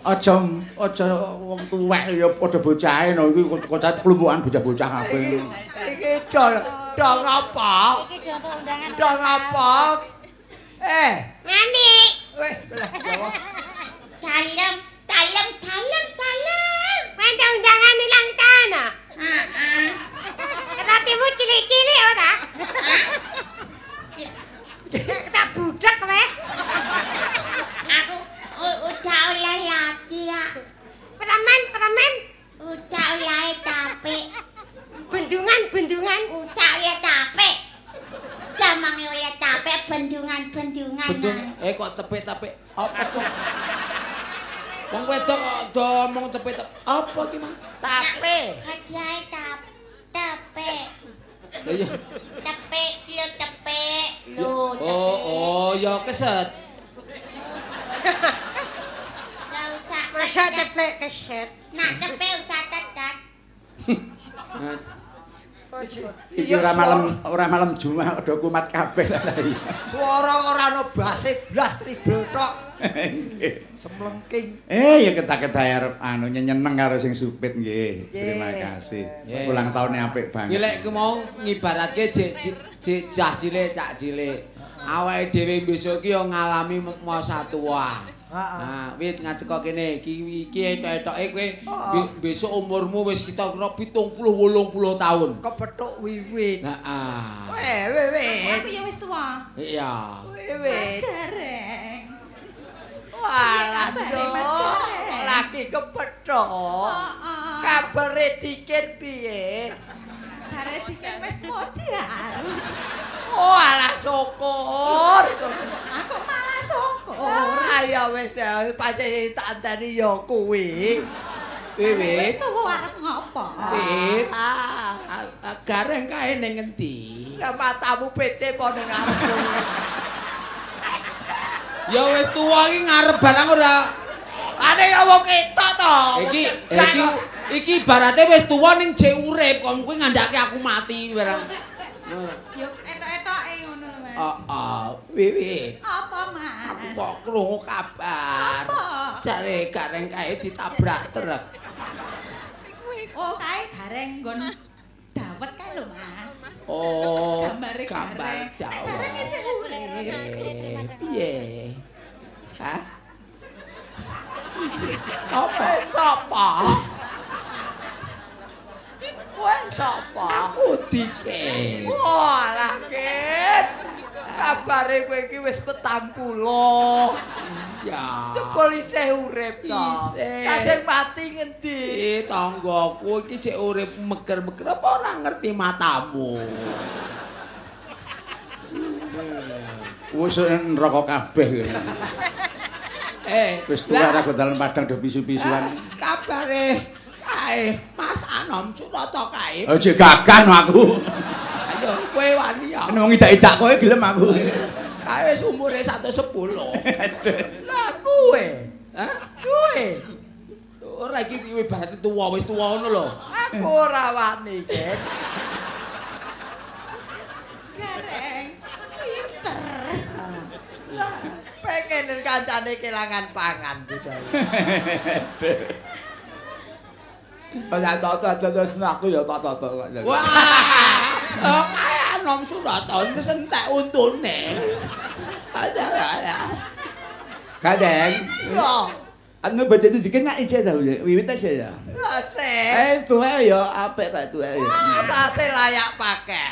Aja aja wong tuwek ya padha bocahe no iki kocah kelumpukan bocah-bocah kabeh. Iki iki dol dol apa? Iki contoh undangan. Dol apa? Eh, Ngani. weh. Dalem, dalem, dalem, dalem. Mana undangan ulang tahun? Heeh. Ratimu cilik-cilik ora? Tak budak kowe. Aku udah oleh lagi ya. Preman, preman. Udah oleh tapi. Bendungan, bendungan. Udah oleh tapi. Jamang oleh tapi bendungan, bendungan. Betul. Eh kok tepek-tepek. Apa kok? Wong wedok kok do omong tepek-tepek. Apa ki, Mang? Tapi Hadiah tap, tepe, iya. tepe, lu tepe, lu tepe. Oh, oh, ya keset. Masa ada. ceplek keset. Nak tepe udah tetet. Iki ora malam ora malam Jumat padha kumat kabeh lah suara ora ono base blas tribel tok. Semlengking. Eh ya ketak-ketak arep anu nyeneng karo sing supit nggih. Terima kasih. Ulang tahunnya apik banget. Ki lek ku mau ngibaratke jek jek- jek cah cilik cak cilik. Awake dhewe besok ki yo ngalami masa tua. Heeh. Nah, wit ngadeg kok kene iki iki etok-etoke kowe Oh. be- besok umurmu wis kita kira 70 80 tahun. Kepethuk wiwit. Heeh. Weh, weh, weh. Aku ya wis tuwa. Iya. Weh, weh. Gareng. Walah, Dok. Gareng. Lagi kepethuk. Heeh. Kabare dikit piye? Bare dikek wis modal. Oh, alah syukur. Aku malah syukur. Ah, ya wis ya, pasti tak andani ya kuwi. Wit. Wis tuwa arep ngopo? Wit. Ah, Gareng kae ning ngendi? lah matamu PC apa ning ngarepku? Ya wis tuwa iki ngarep barang ora. Ane ya wong ketok to. Iki Gak iki kok. iki ibarate wis tuwa ning jek urip kon kuwi ngandake aku mati barang. Yo etok-etoke ngono lho, Mas. Heeh, wiwit. Apa, Aku Mas? kok krungu kabar. Apa? Jare gareng kae ditabrak truk. Oh, kae gareng nggon dawet kae lho, Mas. Oh, Gambare gambar Jawa. gareng isih urip. Piye? Hah? Apa sapa? Kowe sapa? Aku dike. Walah, Kit. Kabare kowe iki wis petang puluh. Ya. Jebul isih urip to. Isih. Kasing mati ngendi? Eh, tanggoku iki cek urip meger-meger apa ora ngerti matamu. Wis neraka kabeh. Eh, Wis tuwa dalan padang do pisu-pisuan. kabare kae Mas Anom Surata kae. Aja gagah no aku. Ayo kowe wani ya. Nek wong idak-idak kowe gelem aku. Kae wis umure 110. Lah kowe. Hah? Kowe. Ora iki kowe berarti tuwa wis tuwa ngono lho. Aku ora wani, Kit. Gareng. Pinter. Lah, pengen kancane kelangan pangan gitu. Ya tok tok tok aku ya tok tok tok. Wah. Oh, kae Anom Surata wis entek untune. Ada ada. Kadang Yo, anu baca itu dikit nak ije tau ya. Wiwit aja ya. asik. Eh tuwa ya apik tak tuwa ya. Tasih layak pakai.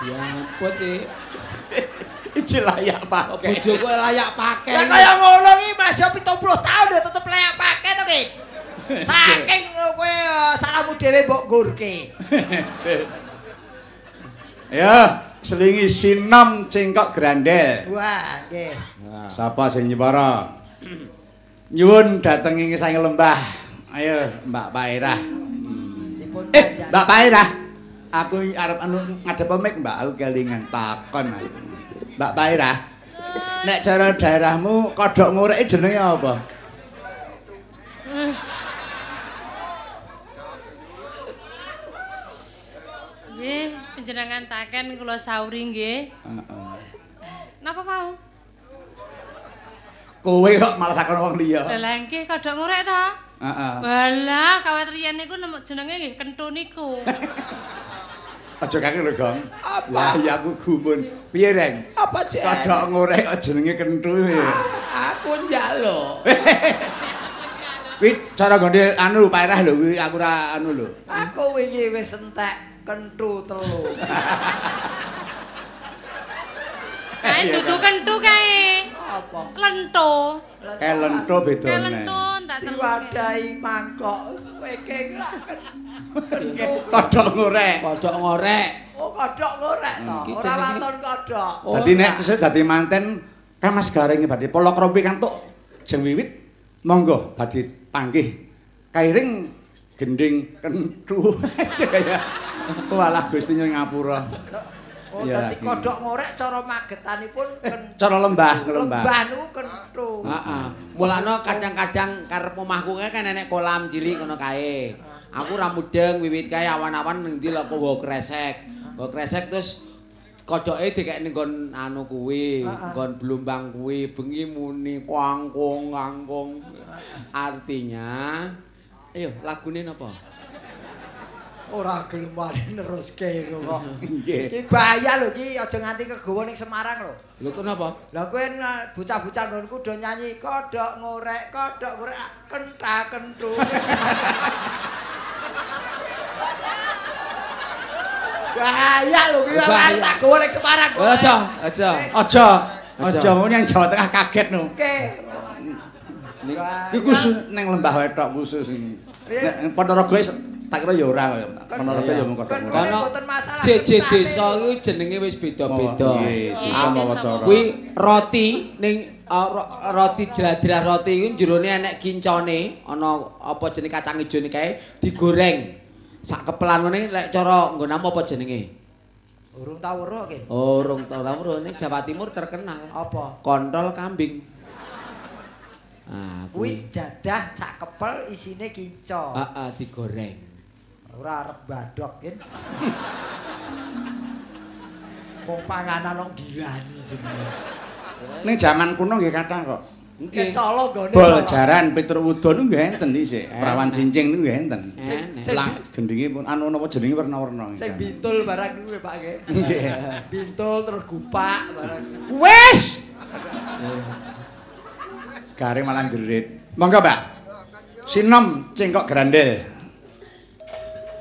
Ya ampun iki. Ije layak Pak. Bojo kowe layak pakai. Ya kaya ngono iki masih 70 tahun ya tetep layak pakai to, Ki. Saking kowe eh, salahmu dhewe mbok ngurke. Ya, selingi sinom cengkok grandel. Wah, nggih. Sapa sing nyepara? Nyuwun dateng ing sang lembah. Ayo, Mbak Pairah. Eh. Mbak Pairah. Aku arep anu ngadep mic, Mbak. Aku kelingan takon. aku. Mbak Pairah. Nek cara daerahmu kodhok ngureke jenenge apa? Nggih, panjenengan taken kula sauri nggih. Heeh. Napa mau? Kowe kok malah takon wong liya. Lah nggih kodhok ngorek to. Heeh. Walah, kawet riyen niku jenenge nggih kentu niku. Aja kakek lho, Gong. Lah ya aku gumun. Piye, Reng? Apa cek? Kodhok ngorek kok jenenge kentu ya. Aku njaluk. Kuwi cara gonde anu Pairah lho kuwi aku ora anu lho. Aku wingi wis entek kentu telu. Kae dudu kentu kae. Apa? Lento. Eh lento bedone. lento tak. Diwadahi mangkok weke lak kentu. Kodhok ngorek. Kodhok ngorek. Oh, kodhok ngorek to. Hmm, Ora waton kodhok. Oh, Dadi nek kesuk dadi manten kan Mas Gareng badhe polok rompi kantuk jeng wiwit monggo badhe panggih kairing gending kentu walah Gusti nyuwun ngapura Oh, Ya, dadi kodhok ngorek cara magetanipun kentu. cara lembah lembah Lembah niku kentu. Heeh. Mulane kadang-kadang karep omahku kan enek kolam cilik ngono kae. Aku ra mudeng wiwit kae awan-awan ning ndi lho nggo kresek. Nggo kresek terus kocoke dikek ning nggon anu kuwi, Heeh. nggon blumbang kuwi, bengi muni kangkung kangkung. Artinya Ayo, lagune napa? Ora gelem wani neruske lho kok. Nggih. Ki bahaya lho ki aja nganti kegawa ning Semarang lho. Lho kenapa? Lah kowe bocah-bocah nggonku do nyanyi kodhok ngorek, kodhok ngorek ah, kentha kentu. Bahaya lho ki Bahaya. tak gawa ning Semarang. kowe. Aja, aja. Aja. Aja. Ngono yang Jawa Tengah kaget no. Oke. Iku khusus ning lembah wetok khusus iki. Nek Ponorogo wis tak kira ya ora kaya. Ponorogo ya mung kodhok. Masalah, JJ kentane. desa kuwi jenenge wis beda-beda. Kuwi roti ning ro- roti jladra roti kuwi jerone enek kincone, ana apa jenenge kacang ijo kae digoreng. Sak kepelan ngene lek cara nggonam apa jenenge? Urung tau weruh ki. Oh, rong tau tamu ning Jawa Timur terkenal. Apa? Kontol kambing. Ah, Kuwi jadah sak kepel isine kinco. Heeh, digoreng. Ora arep badok kin. Wong panganan kok gilani jenenge. Ning jaman kuno nggih kathah kok. Nggih Solo gone Bol jaran Petrowudo niku nggih enten. Enak. Perawan cincin niku nggih enten. Lah gendinge pun anu napa jenenge warna-warna. Sing bintul barang kuwi Pak nggih. Nggih. Bintul terus gupak barang. Wes. Garing malah jerit. Monggo, Mbak. Sinom cengkok grandel.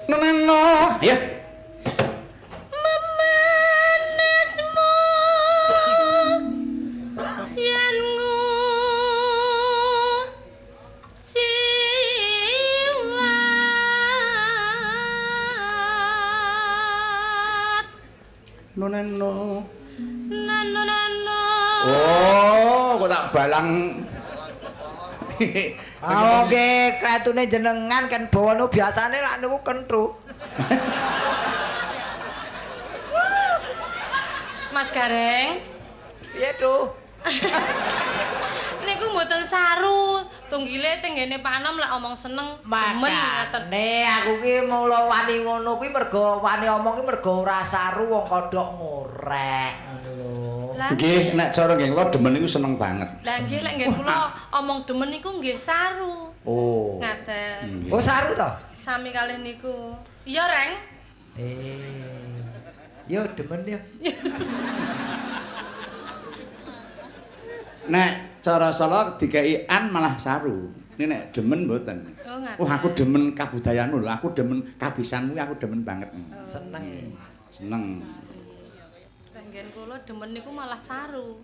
Yen jiwat Neno. nano nano Oh, kok tak balang. Ah oke, kretune jenengan kan bawana biasane lak niku kentru. Mas Gareng. Piye tuh? niku mboten saru. Tunggile teng ngene Pak Anom lek omong seneng Makane aku ki mula wani ngono kuwi mergo wani omong ki mergo ora saru wong kodhok ngorek Nggih, nek cara nggih kula demen niku seneng banget. Lah nggih lek nggih kula omong demen niku nggih saru. Oh. Ngaten. Oh saru to? Sami kalih niku. Iya, Reng. Eh. Yo demen yo. Nek cara Solo dikai an malah saru. Ini nek demen mboten. Oh, ngaten. Wah, aku demen kabudayaanmu lho. Aku demen kabisanmu, aku demen banget. Seneng. Seneng. Nggih kula demen niku malah saru.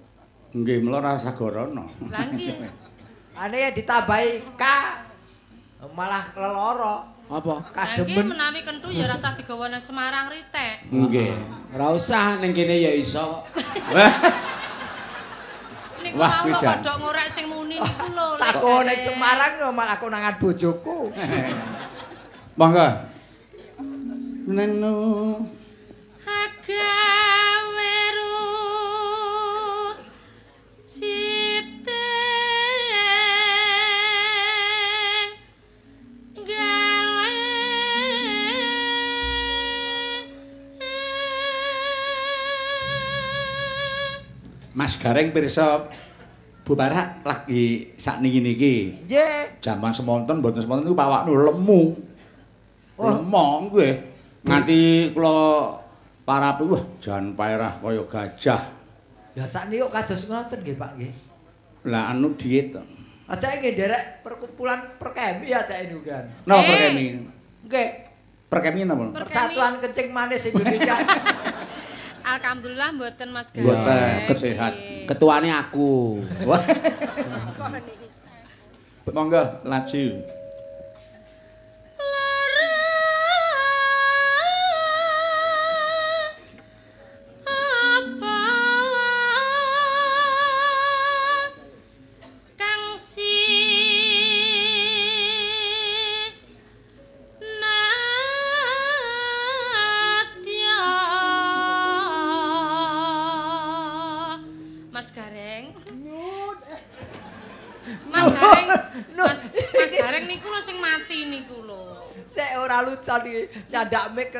Nggih, mula rasa gorono. Lah nggih. Ane ya ditambahi K malah leloro. Apa? Lah nggih Kademen. menawi kentu ya rasa digawa nang Semarang ritek. Nggih. Ora usah ning kene ya iso. Niku Wah, kuwi jan. kodhok ngorek sing muni niku lho. Tak Lek go ning Gareng. Semarang yo malah konangan bojoku. Monggo. Neno. Agawe Mas Gareng pirsa Bu Barak lagi sakniki niki. Nggih. Jaman semonten mboten semonten niku pawaknu lemu. Oh. Lemong kuwi. Nganti kula para wah jan paerah kaya gajah. Lah sakniki kok kados ngoten nggih Pak nggih. Lah anu diet. to. Ajake nggih derek perkumpulan perkemi ajake niku kan. Napa Eh. perkemi? Nggih. Perkemi napa? Persatuan Kencing Manis Indonesia. Alhamdulillah mboten Mas Gareng. Mboten, kesehat. Nggih. Ketuane aku. Wah. Monggo laju.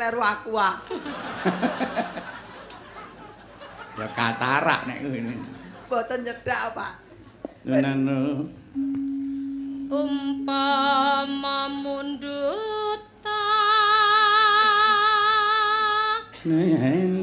karo aku ah. Ya katarak nek ngene. Mboten nyedhak, Pak. Nenanu. Umpama mundut ta. Nenen.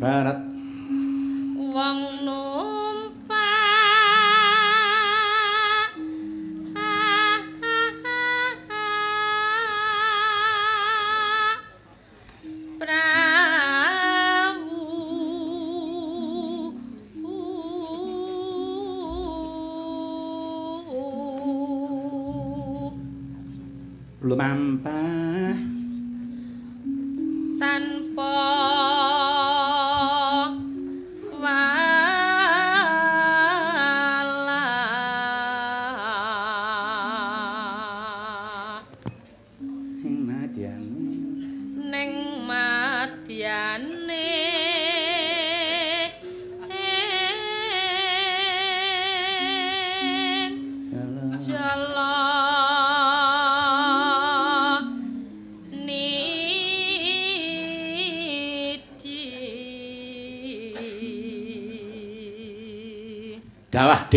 Wong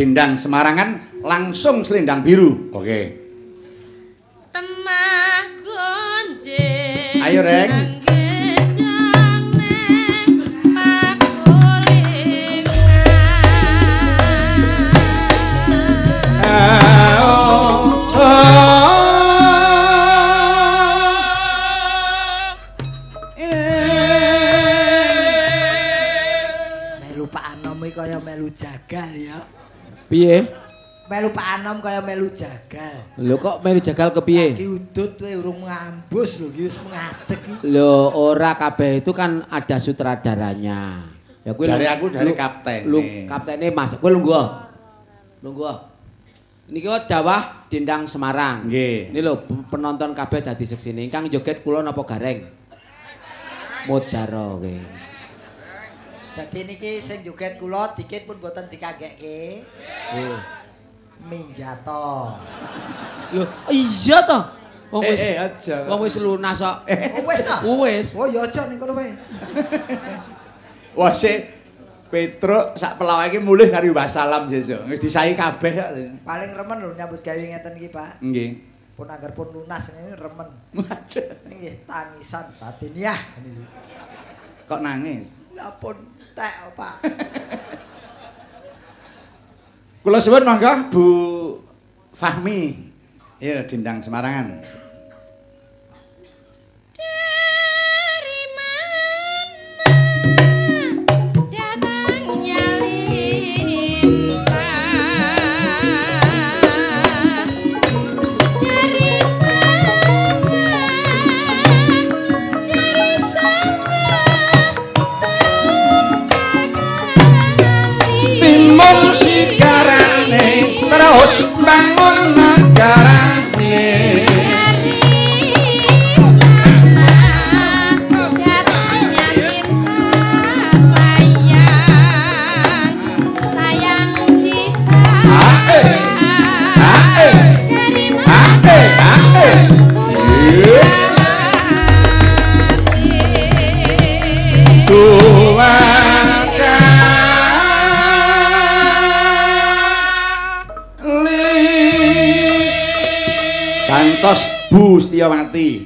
dawah dendang Semarangan langsung selendang biru oke temah gonjeng Ayo, Rek. Piye? Melu Pak Anom kaya melu jagal. Lho kok melu jagal kepiye? Ki udut kowe urung ngambus lho ki wis mengadeg ki. Lho ora kabeh itu kan ada sutradaranya. Ya kuwi Dari aku dari lu- kapten Lu kaptene Mas. Kowe lungguh. Lungguh. Niki kok dawah Dendang Semarang. Nggih. Ini lho penonton kabeh dadi seksine. Ingkang joget kula napa gareng? Modaro kowe. Dadi niki sing joget kula dikit pun boten dikagekke. Eh. Minjato. Lho, iya to. Wong Eh, wis eh, aja. Wong wis lunas kok. Oh wis ah. Wis. Oh ya aja ning kono wae. wah sik Petruk sak pelawake mulih karo wassalam sesuk wis disahi kabeh kok Paling remen lho nyambut gawe ngeten iki, Pak. nggih Pun agar pun lunas ini remen. Waduh. Nggih tangisan batiniah kok nangis Lah pun tek, Pak. kula suwun monggo Bu Fahmi ya dendang Semarangan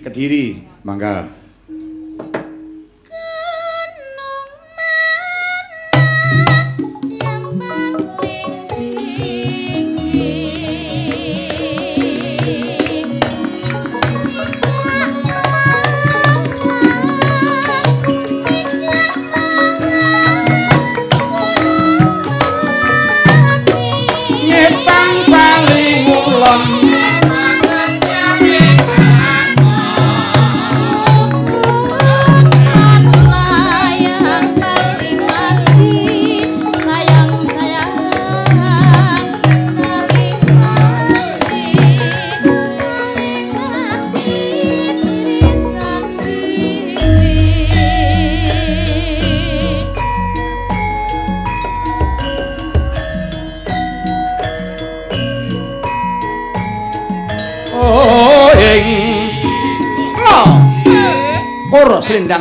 Kediri mangga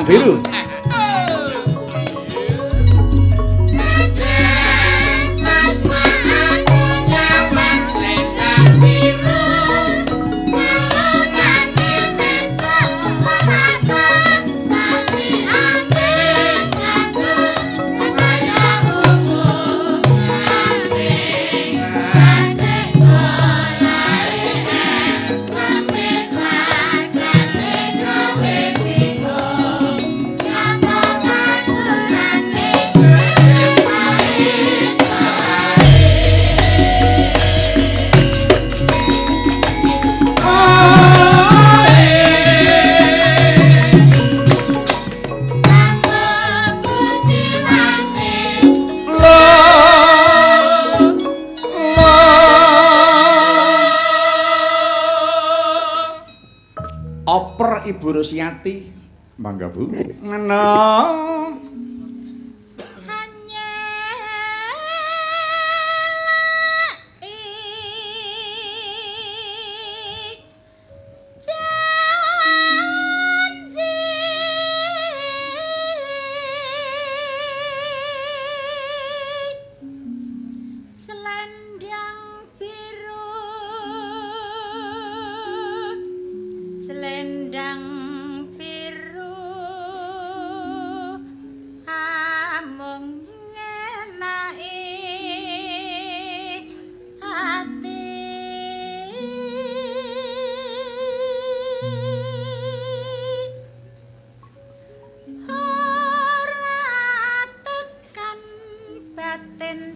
Peru.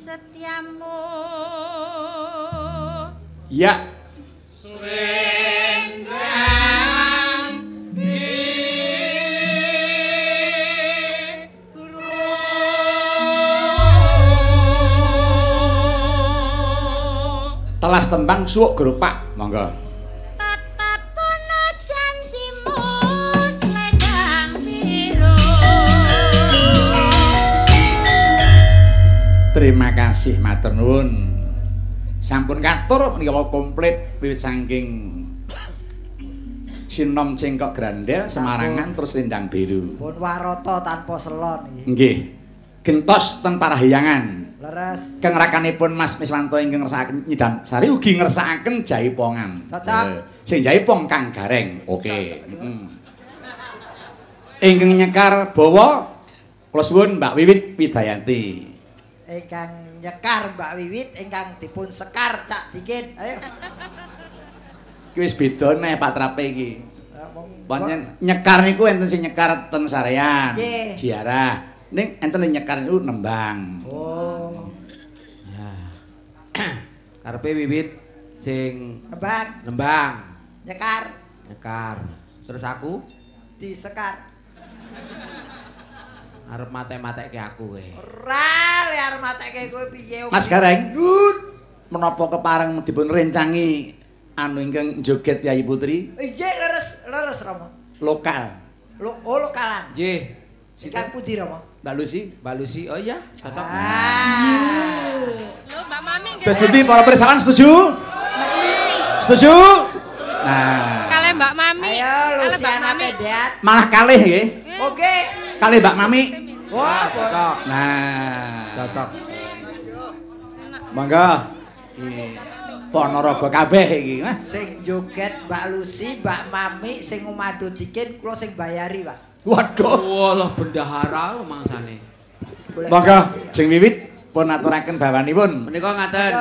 Batin setiamu Ya. Telas tembang suwuk geropak. Monggo. Terima kasih matur nuwun. Sampun katur menika komplit wiwit saking Sinom Cengkok Grandel Semarangan terus Lindang Biru. Pun warata tanpa selon. Nggih. Gentos ten Parahyangan. Leres. Kang rakanipun Mas Miswanto ingkang ngersakaken nyidam sari ugi ngersakaken jaipongan. Cocok. Eh, Sing jaipong Kang Gareng. Oke. Heeh. Ingkang nyekar bawa kula suwun Mbak Wiwit Widayanti. Ingkang nyekar Mbak Wiwit ingkang dipun sekar cak dikit. Ayo. Ki wis beda neh Pak Trape iki. Pancen nyekar niku enten sing nyekar ten sarean. Ziarah. Ning enten nyekar niku nembang. Oh, Karepe wiwit sing nembang, nembang, nyekar, nyekar. Terus aku disekar. Arep mate-matekke aku kowe. Ora le arep matekke kowe piye? Mas Gareng. Menapa kepareng dipun rencangi anu ingkang joget Yayi Putri Iya leres, leres Rama. lokal. Lo oh lokalan. Nggih. Ingkang pundi Rama? Mbak Lucy. Mbak Lucy, oh iya, cocok. Ah. Lho Mbak Mami nggih. Wis pundi para pirsawan setuju? Setuju? Nah, Kalih Mbak Mami. Ayo Luciana Mami. Pedat. malah kalih nggih. Oke. Kalih Mbak Mami. Wah, Cocok. Nah, Cocok. Iki Ponorogo kabeh iki, Mas. sing joget Mbak Lucy, Mbak Mami sing ngumadu dikin kula sing bayari, Pak. Waduh. Walah bendahara mangsane. Monggo, jeng wiwit pun aturaken bawanipun. Menika ngaten.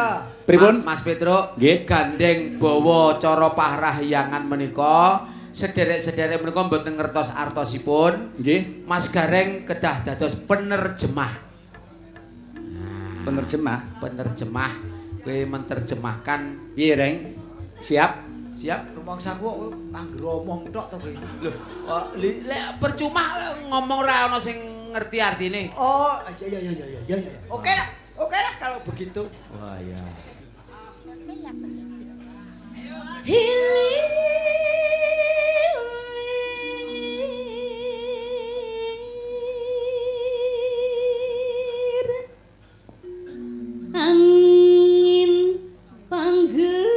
Pripun? Ma- Mas Petro, Nggih. gandeng bawa cara pahrahyangan menika sederek-sederek menika mboten ngertos artosipun. Nggih, Mas Gareng kedah dados penerjemah. penerjemah. Penerjemah kowe menerjemahkan Piye, Reng? Siap? siap? Rumangsaku kok kowe angger omong tok to kowe. Lho, lek percuma ngomong ra ana sing ngerti artine. Oh, iya iya iya iya iya. iya. Oke lah. Oke lah kalau begitu. Wah, ya. Hilir angin panggehi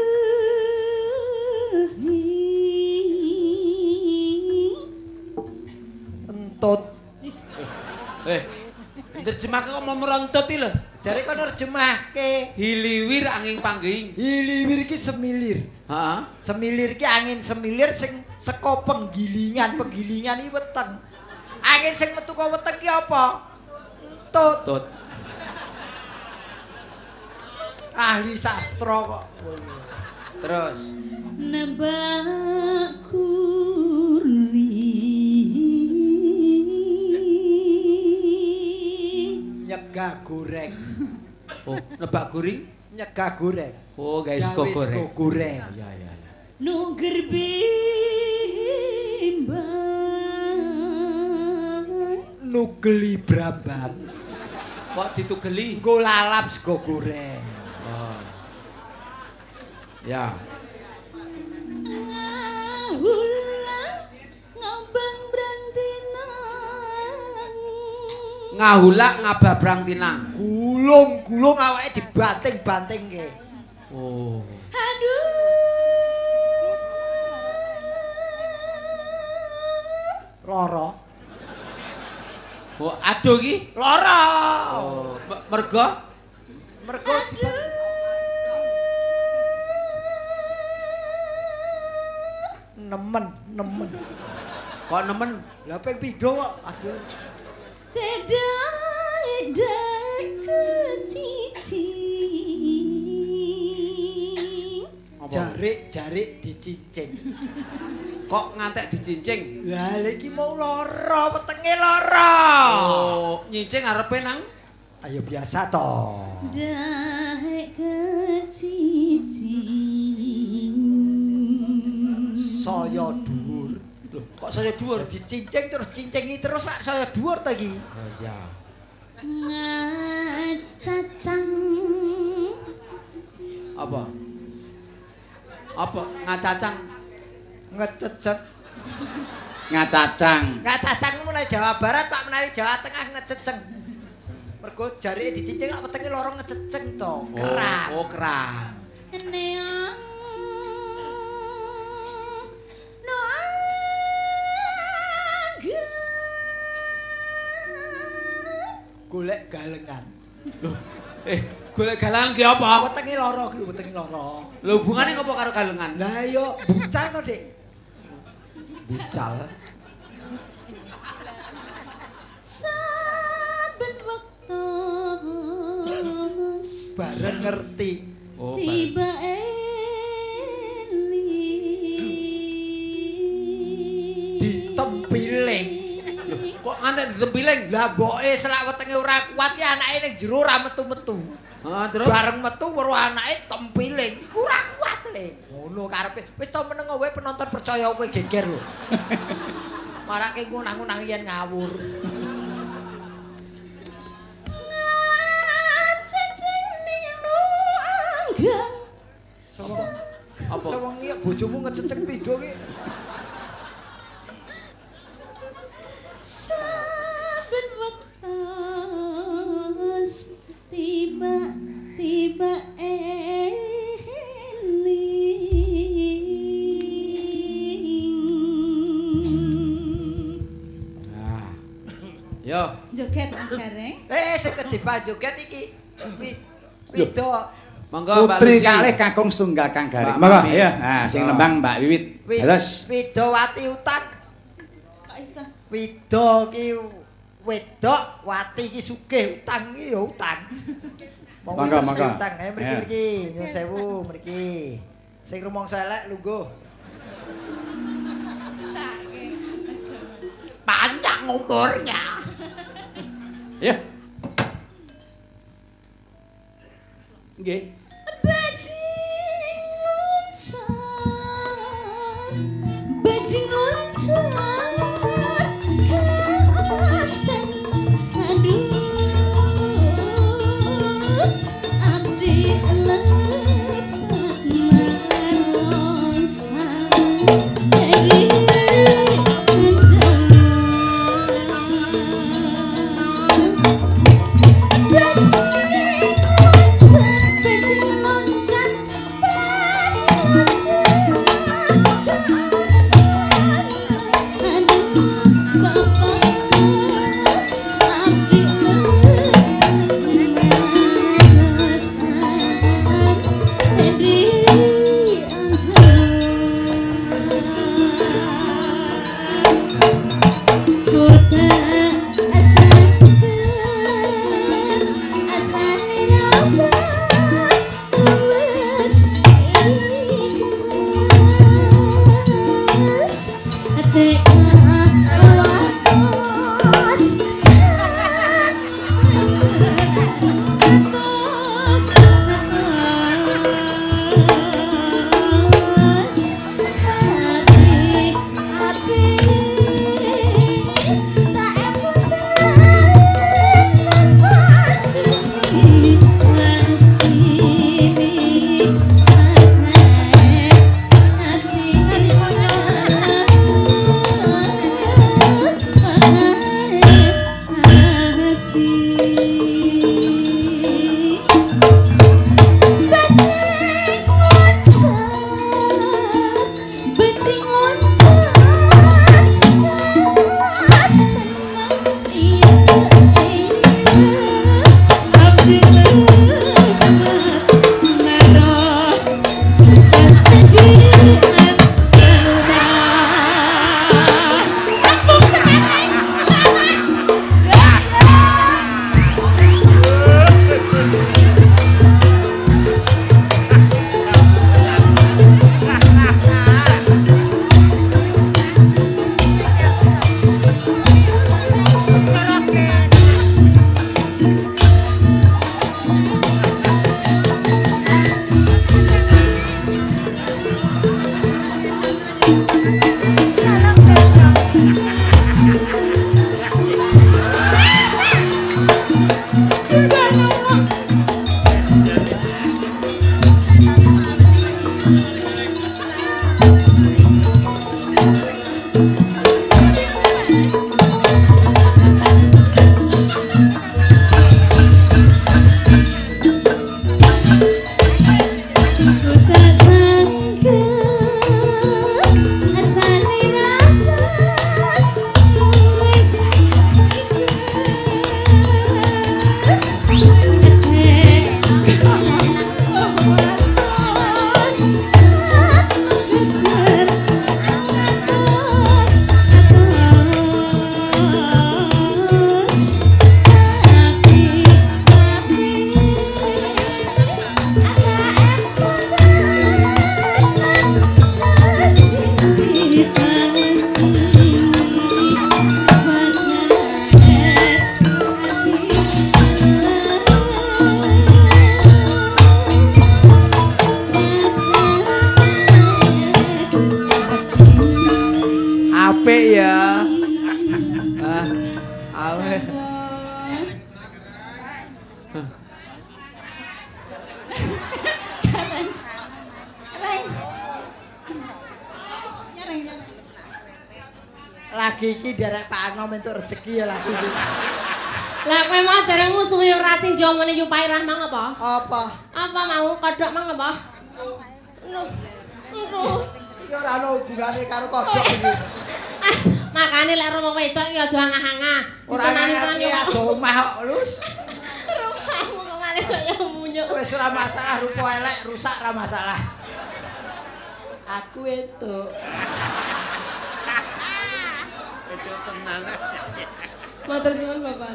Entut. Eh, nerjemahke kok mau merontot iki lho. Jare kok nerjemahke. Hiliwir angin pangging. Hiliwir ki semilir. Heeh. Semilir ki angin semilir sing saka penggilingan, penggilingan iki weteng. Angin sing metu ka weteng ki apa? Entut. Ahli sastra kok. Terus. nebak kuri Nyegah goreng. Oh, nebak guring. Nyegah goreng. Oh, guys, kok goreng. goreng. Iya, iya, iya. nuger bimbang Nugeli bramban. Kok ditugeli? Nggo lalap sego goreng. Ya. Ngahulak ngababrang tinang. Gulung-gulung awake dibanting-banting ke. Oh. Aduh. Loro. Oh, aduh iki Lara. Oh, mergo mergo dibanting. Nemen, nemen. kok nemen Lah ping pindho kok. Aduh. Jarik-jarik dicincing. kok ngantek dicincing. Lah iki mau lara, wetenge lara. Oh, nyincing arepe nang Ayo biasa toh. Saya dhuwur. Loh, kok saya dhuwur? Dadi terus cincingi terus rak saya dhuwur ta iki. Oh, iya. Ngacacang Apa? Apa? Ngacacang. Ngececek. ngacacang Ngacacang mulai Jawa Barat tak menawi Jawa Tengah ngececeng. Mergo jarike dicincing rak wetenge lara ngececeng to. Kerang. Oh, kerang. neang no Golek galengan. Loh, eh, golek galang ki apa? Wetenge lara lho, wetenge lara. Lho, hubungane ngopo karo galengan? Lah yo bucal to, Dik. Bucal. saben wektu Bareng ngerti. Oh, tiba Ditempiling. Kok ngantek ditempiling? Lah mboke selak wetenge ora kuat ya anake ning jero ora metu-metu. Ah, terus Bareng metu weruh anake tempiling. Ora kuat le. Ngono karepe. Wis to meneng wae penonton percaya kowe geger lho. Marake ngunang-unang yen ngawur. Apa? Apa? Sewengi ya bojomu ngececek pindho ki. Saben wektu tiba tiba eling Nah. Yo, Joget Mas Gareng. Eh sing kejiban joget iki. Wi- Wido. monggo Mbak Putri kalih kakung setunggal Kang Garing. Mbak Monggo ya. Nah, sing nembang Mbak Wiwit. Wi- Terus Widowati Wido ki wedok, wati ki sugih, utang ki ya utang. Mangga, mangga. utang. Ayo mriki Ya. mriki, nyuwun sewu mriki. Sing rumangsa elek lungguh. Panjang umurnya. ya. Nggih. Bajing apa? Apa? Mau kodhok mang apa? Nuh. Nuh. Iki ora ono hubungane karo kodhok iki. Makane lek romo wedok iki aja angah-angah. Ora ngerti aja omah kok lus. Rupamu kok malah kaya munyuk. Wis ora masalah rupa elek rusak ora masalah. Aku itu. Itu tenan. Matur suwun Bapak.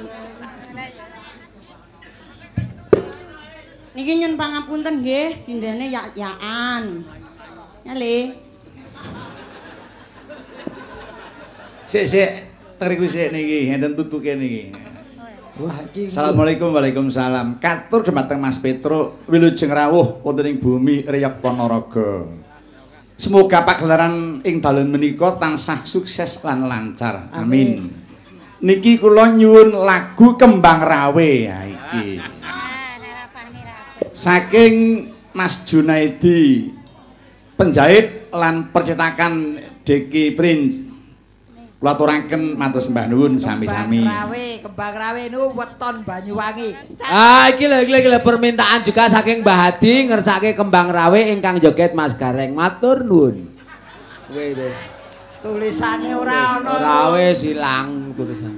Niki nyun pangapunten nggih, sindene yak-yakan. Nyale. Sik sik teriku sik niki enten tutuke niki. Wah iki. Assalamualaikum Waalaikumsalam. Katur dhumateng Mas Petro wilujeng rawuh wonten ing bumi Riyak Ponorogo. Semoga pagelaran ing dalan menika tansah sukses lan lancar. Amin. Niki kula nyuwun lagu Kembang Rawe ya iki. Saking Mas Junaidi penjahit lan percetakan Deki Prince. Kula aturaken matur sembah nuwun sami-sami. Kembang rawe, kembang rawe niku weton Banyuwangi. Ah, iki lho iki lho, permintaan juga saking Mbah Hadi ngersake kembang rawe ingkang joget Mas Gareng. Matur nuwun. Kuwi wis. Tulisane ora. Ora wis ilang tulisan.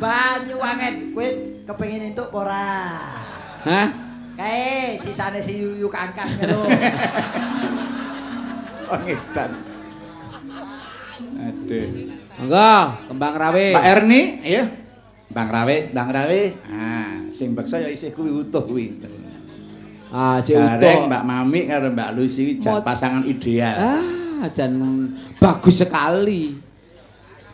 Banyuwangi kowe kepengin entuk ora? Hah? Kae sisane si Yuyu Kangkang lho. Oh ngedan. Aduh. Monggo, kembang rawe. Pak Erni, iya. Bang Rawe, Bang Rawe. Ah, sing beksa ya isih kuwi utuh kuwi. Ah, cek utuh. Mbak Mami karo Mbak Lucy jan pasangan ideal. Ah, jan bagus sekali.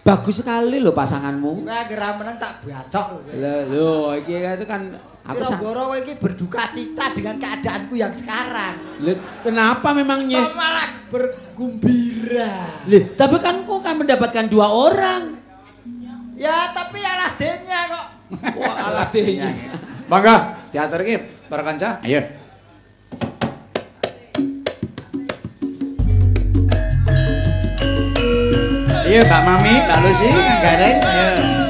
Bagus sekali loh pasanganmu. Ora gerak meneng tak bacok lho. Loh, loh, iki itu kan aku kowe iki berduka cita dengan keadaanku yang sekarang. Loh, kenapa memangnya? Kok malah bergembira. Loh, tapi kan kau kan mendapatkan dua orang. Ya tapi alah denya kok. Wah, alah dehnya. Monggo, teater iki para kanca. Ayo. Iya, Mbak Mami, Mbak Lucy, Gareng, ayo.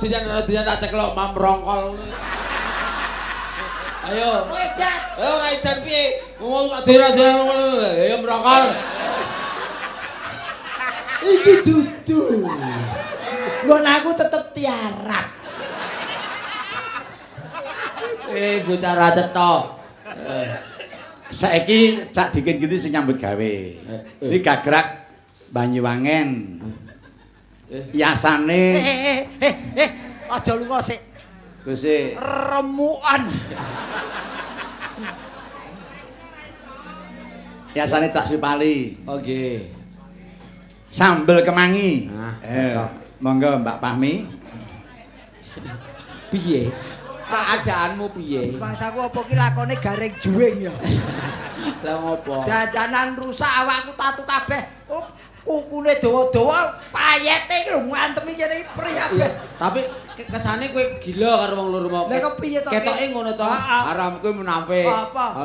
Dijan dijan tak ceklok mam rongkol. Ayo. Edan. Eh ora edan piye? Ngomong kok dira dira ayo merongkol. Iki dudu. Nggon aku tetep tiarap. Eh bocah ra cetok. Eh, Saiki cak dikit gitu sing nyambut gawe. eh. Iki gagrak Banyuwangen. Yasane Eh eh eh eh aja lunga sik. Gusti Remukan. Yasane Cak Supali. Oh nggih. Sambel kemangi. Ah, eh, monggo Mbak Pahmi. Piye? Keadaanmu piye? Bangsaku apa ki lakone garing juwing ya. Lah ngopo? Dadanan rusak awakku tatu kabeh. Kukune dawa-dawa payete iki lho ngantemi kene iki priyabeh. Tapi ke- kesane kowe gila karo wong loro mau. Lah kok piye to? Ketoke ngono to. Ah, ah. Haram kowe munafik. Apa?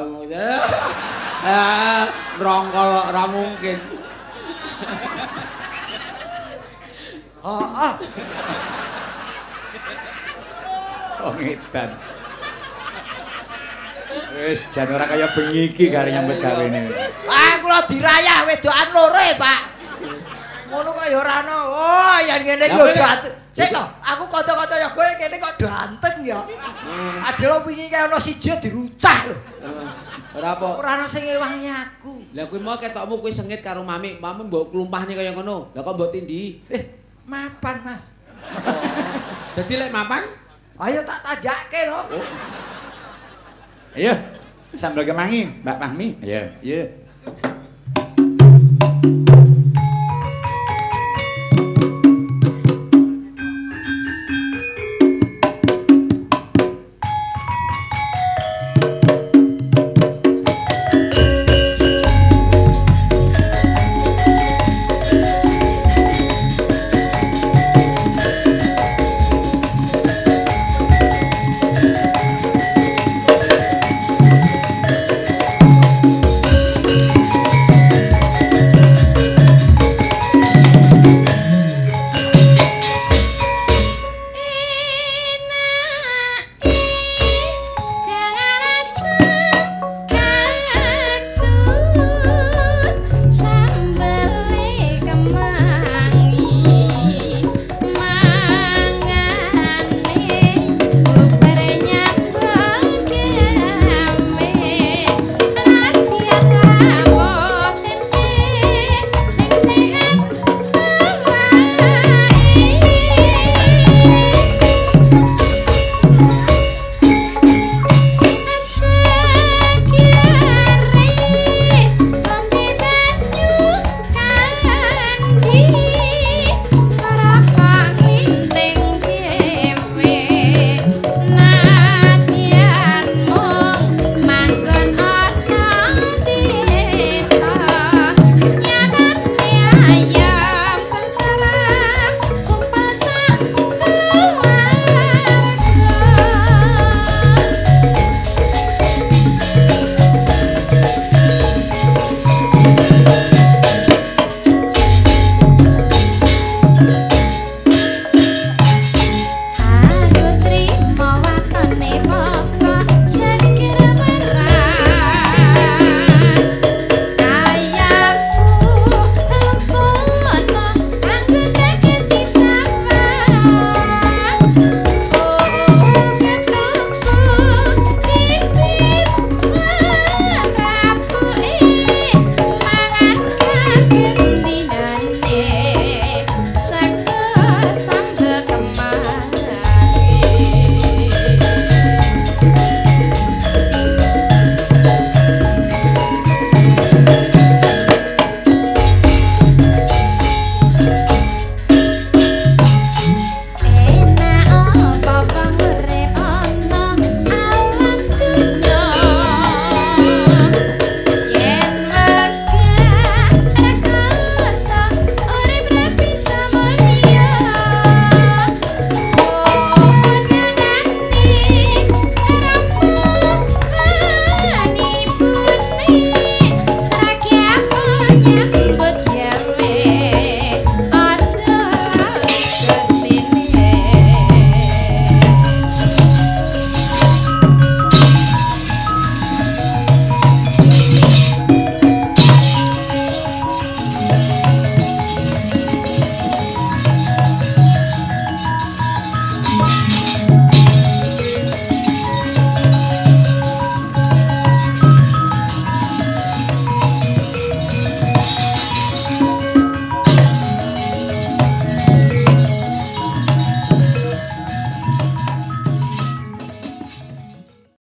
Eh, rongkol ora mungkin. Heeh. Oh ngedan. Wis jan ora kaya bengi iki karo nyambut gawene. Ah, kula dirayah wedokan loro Pak. Ngono kok ya ora ono. Oh, ya ngene kowe- ganteng. Sik to, aku kanca-kanca ya kowe kene kok ganteng ya. Adelo wingi kaya ono siji dirucah lho. Eh, Ora apa. Ora ono sing ngewangi aku. Lah kowe mau ketokmu kowe sengit karo mami, mami mbok klumpahne kaya ngono. Lah kok mbok tindi? Eh, mapan, Mas. Dadi lek mapan Ayo tak tajakke lho. Ayo. Sambel kemangi Mbak Pahmi. Ayo. Iya.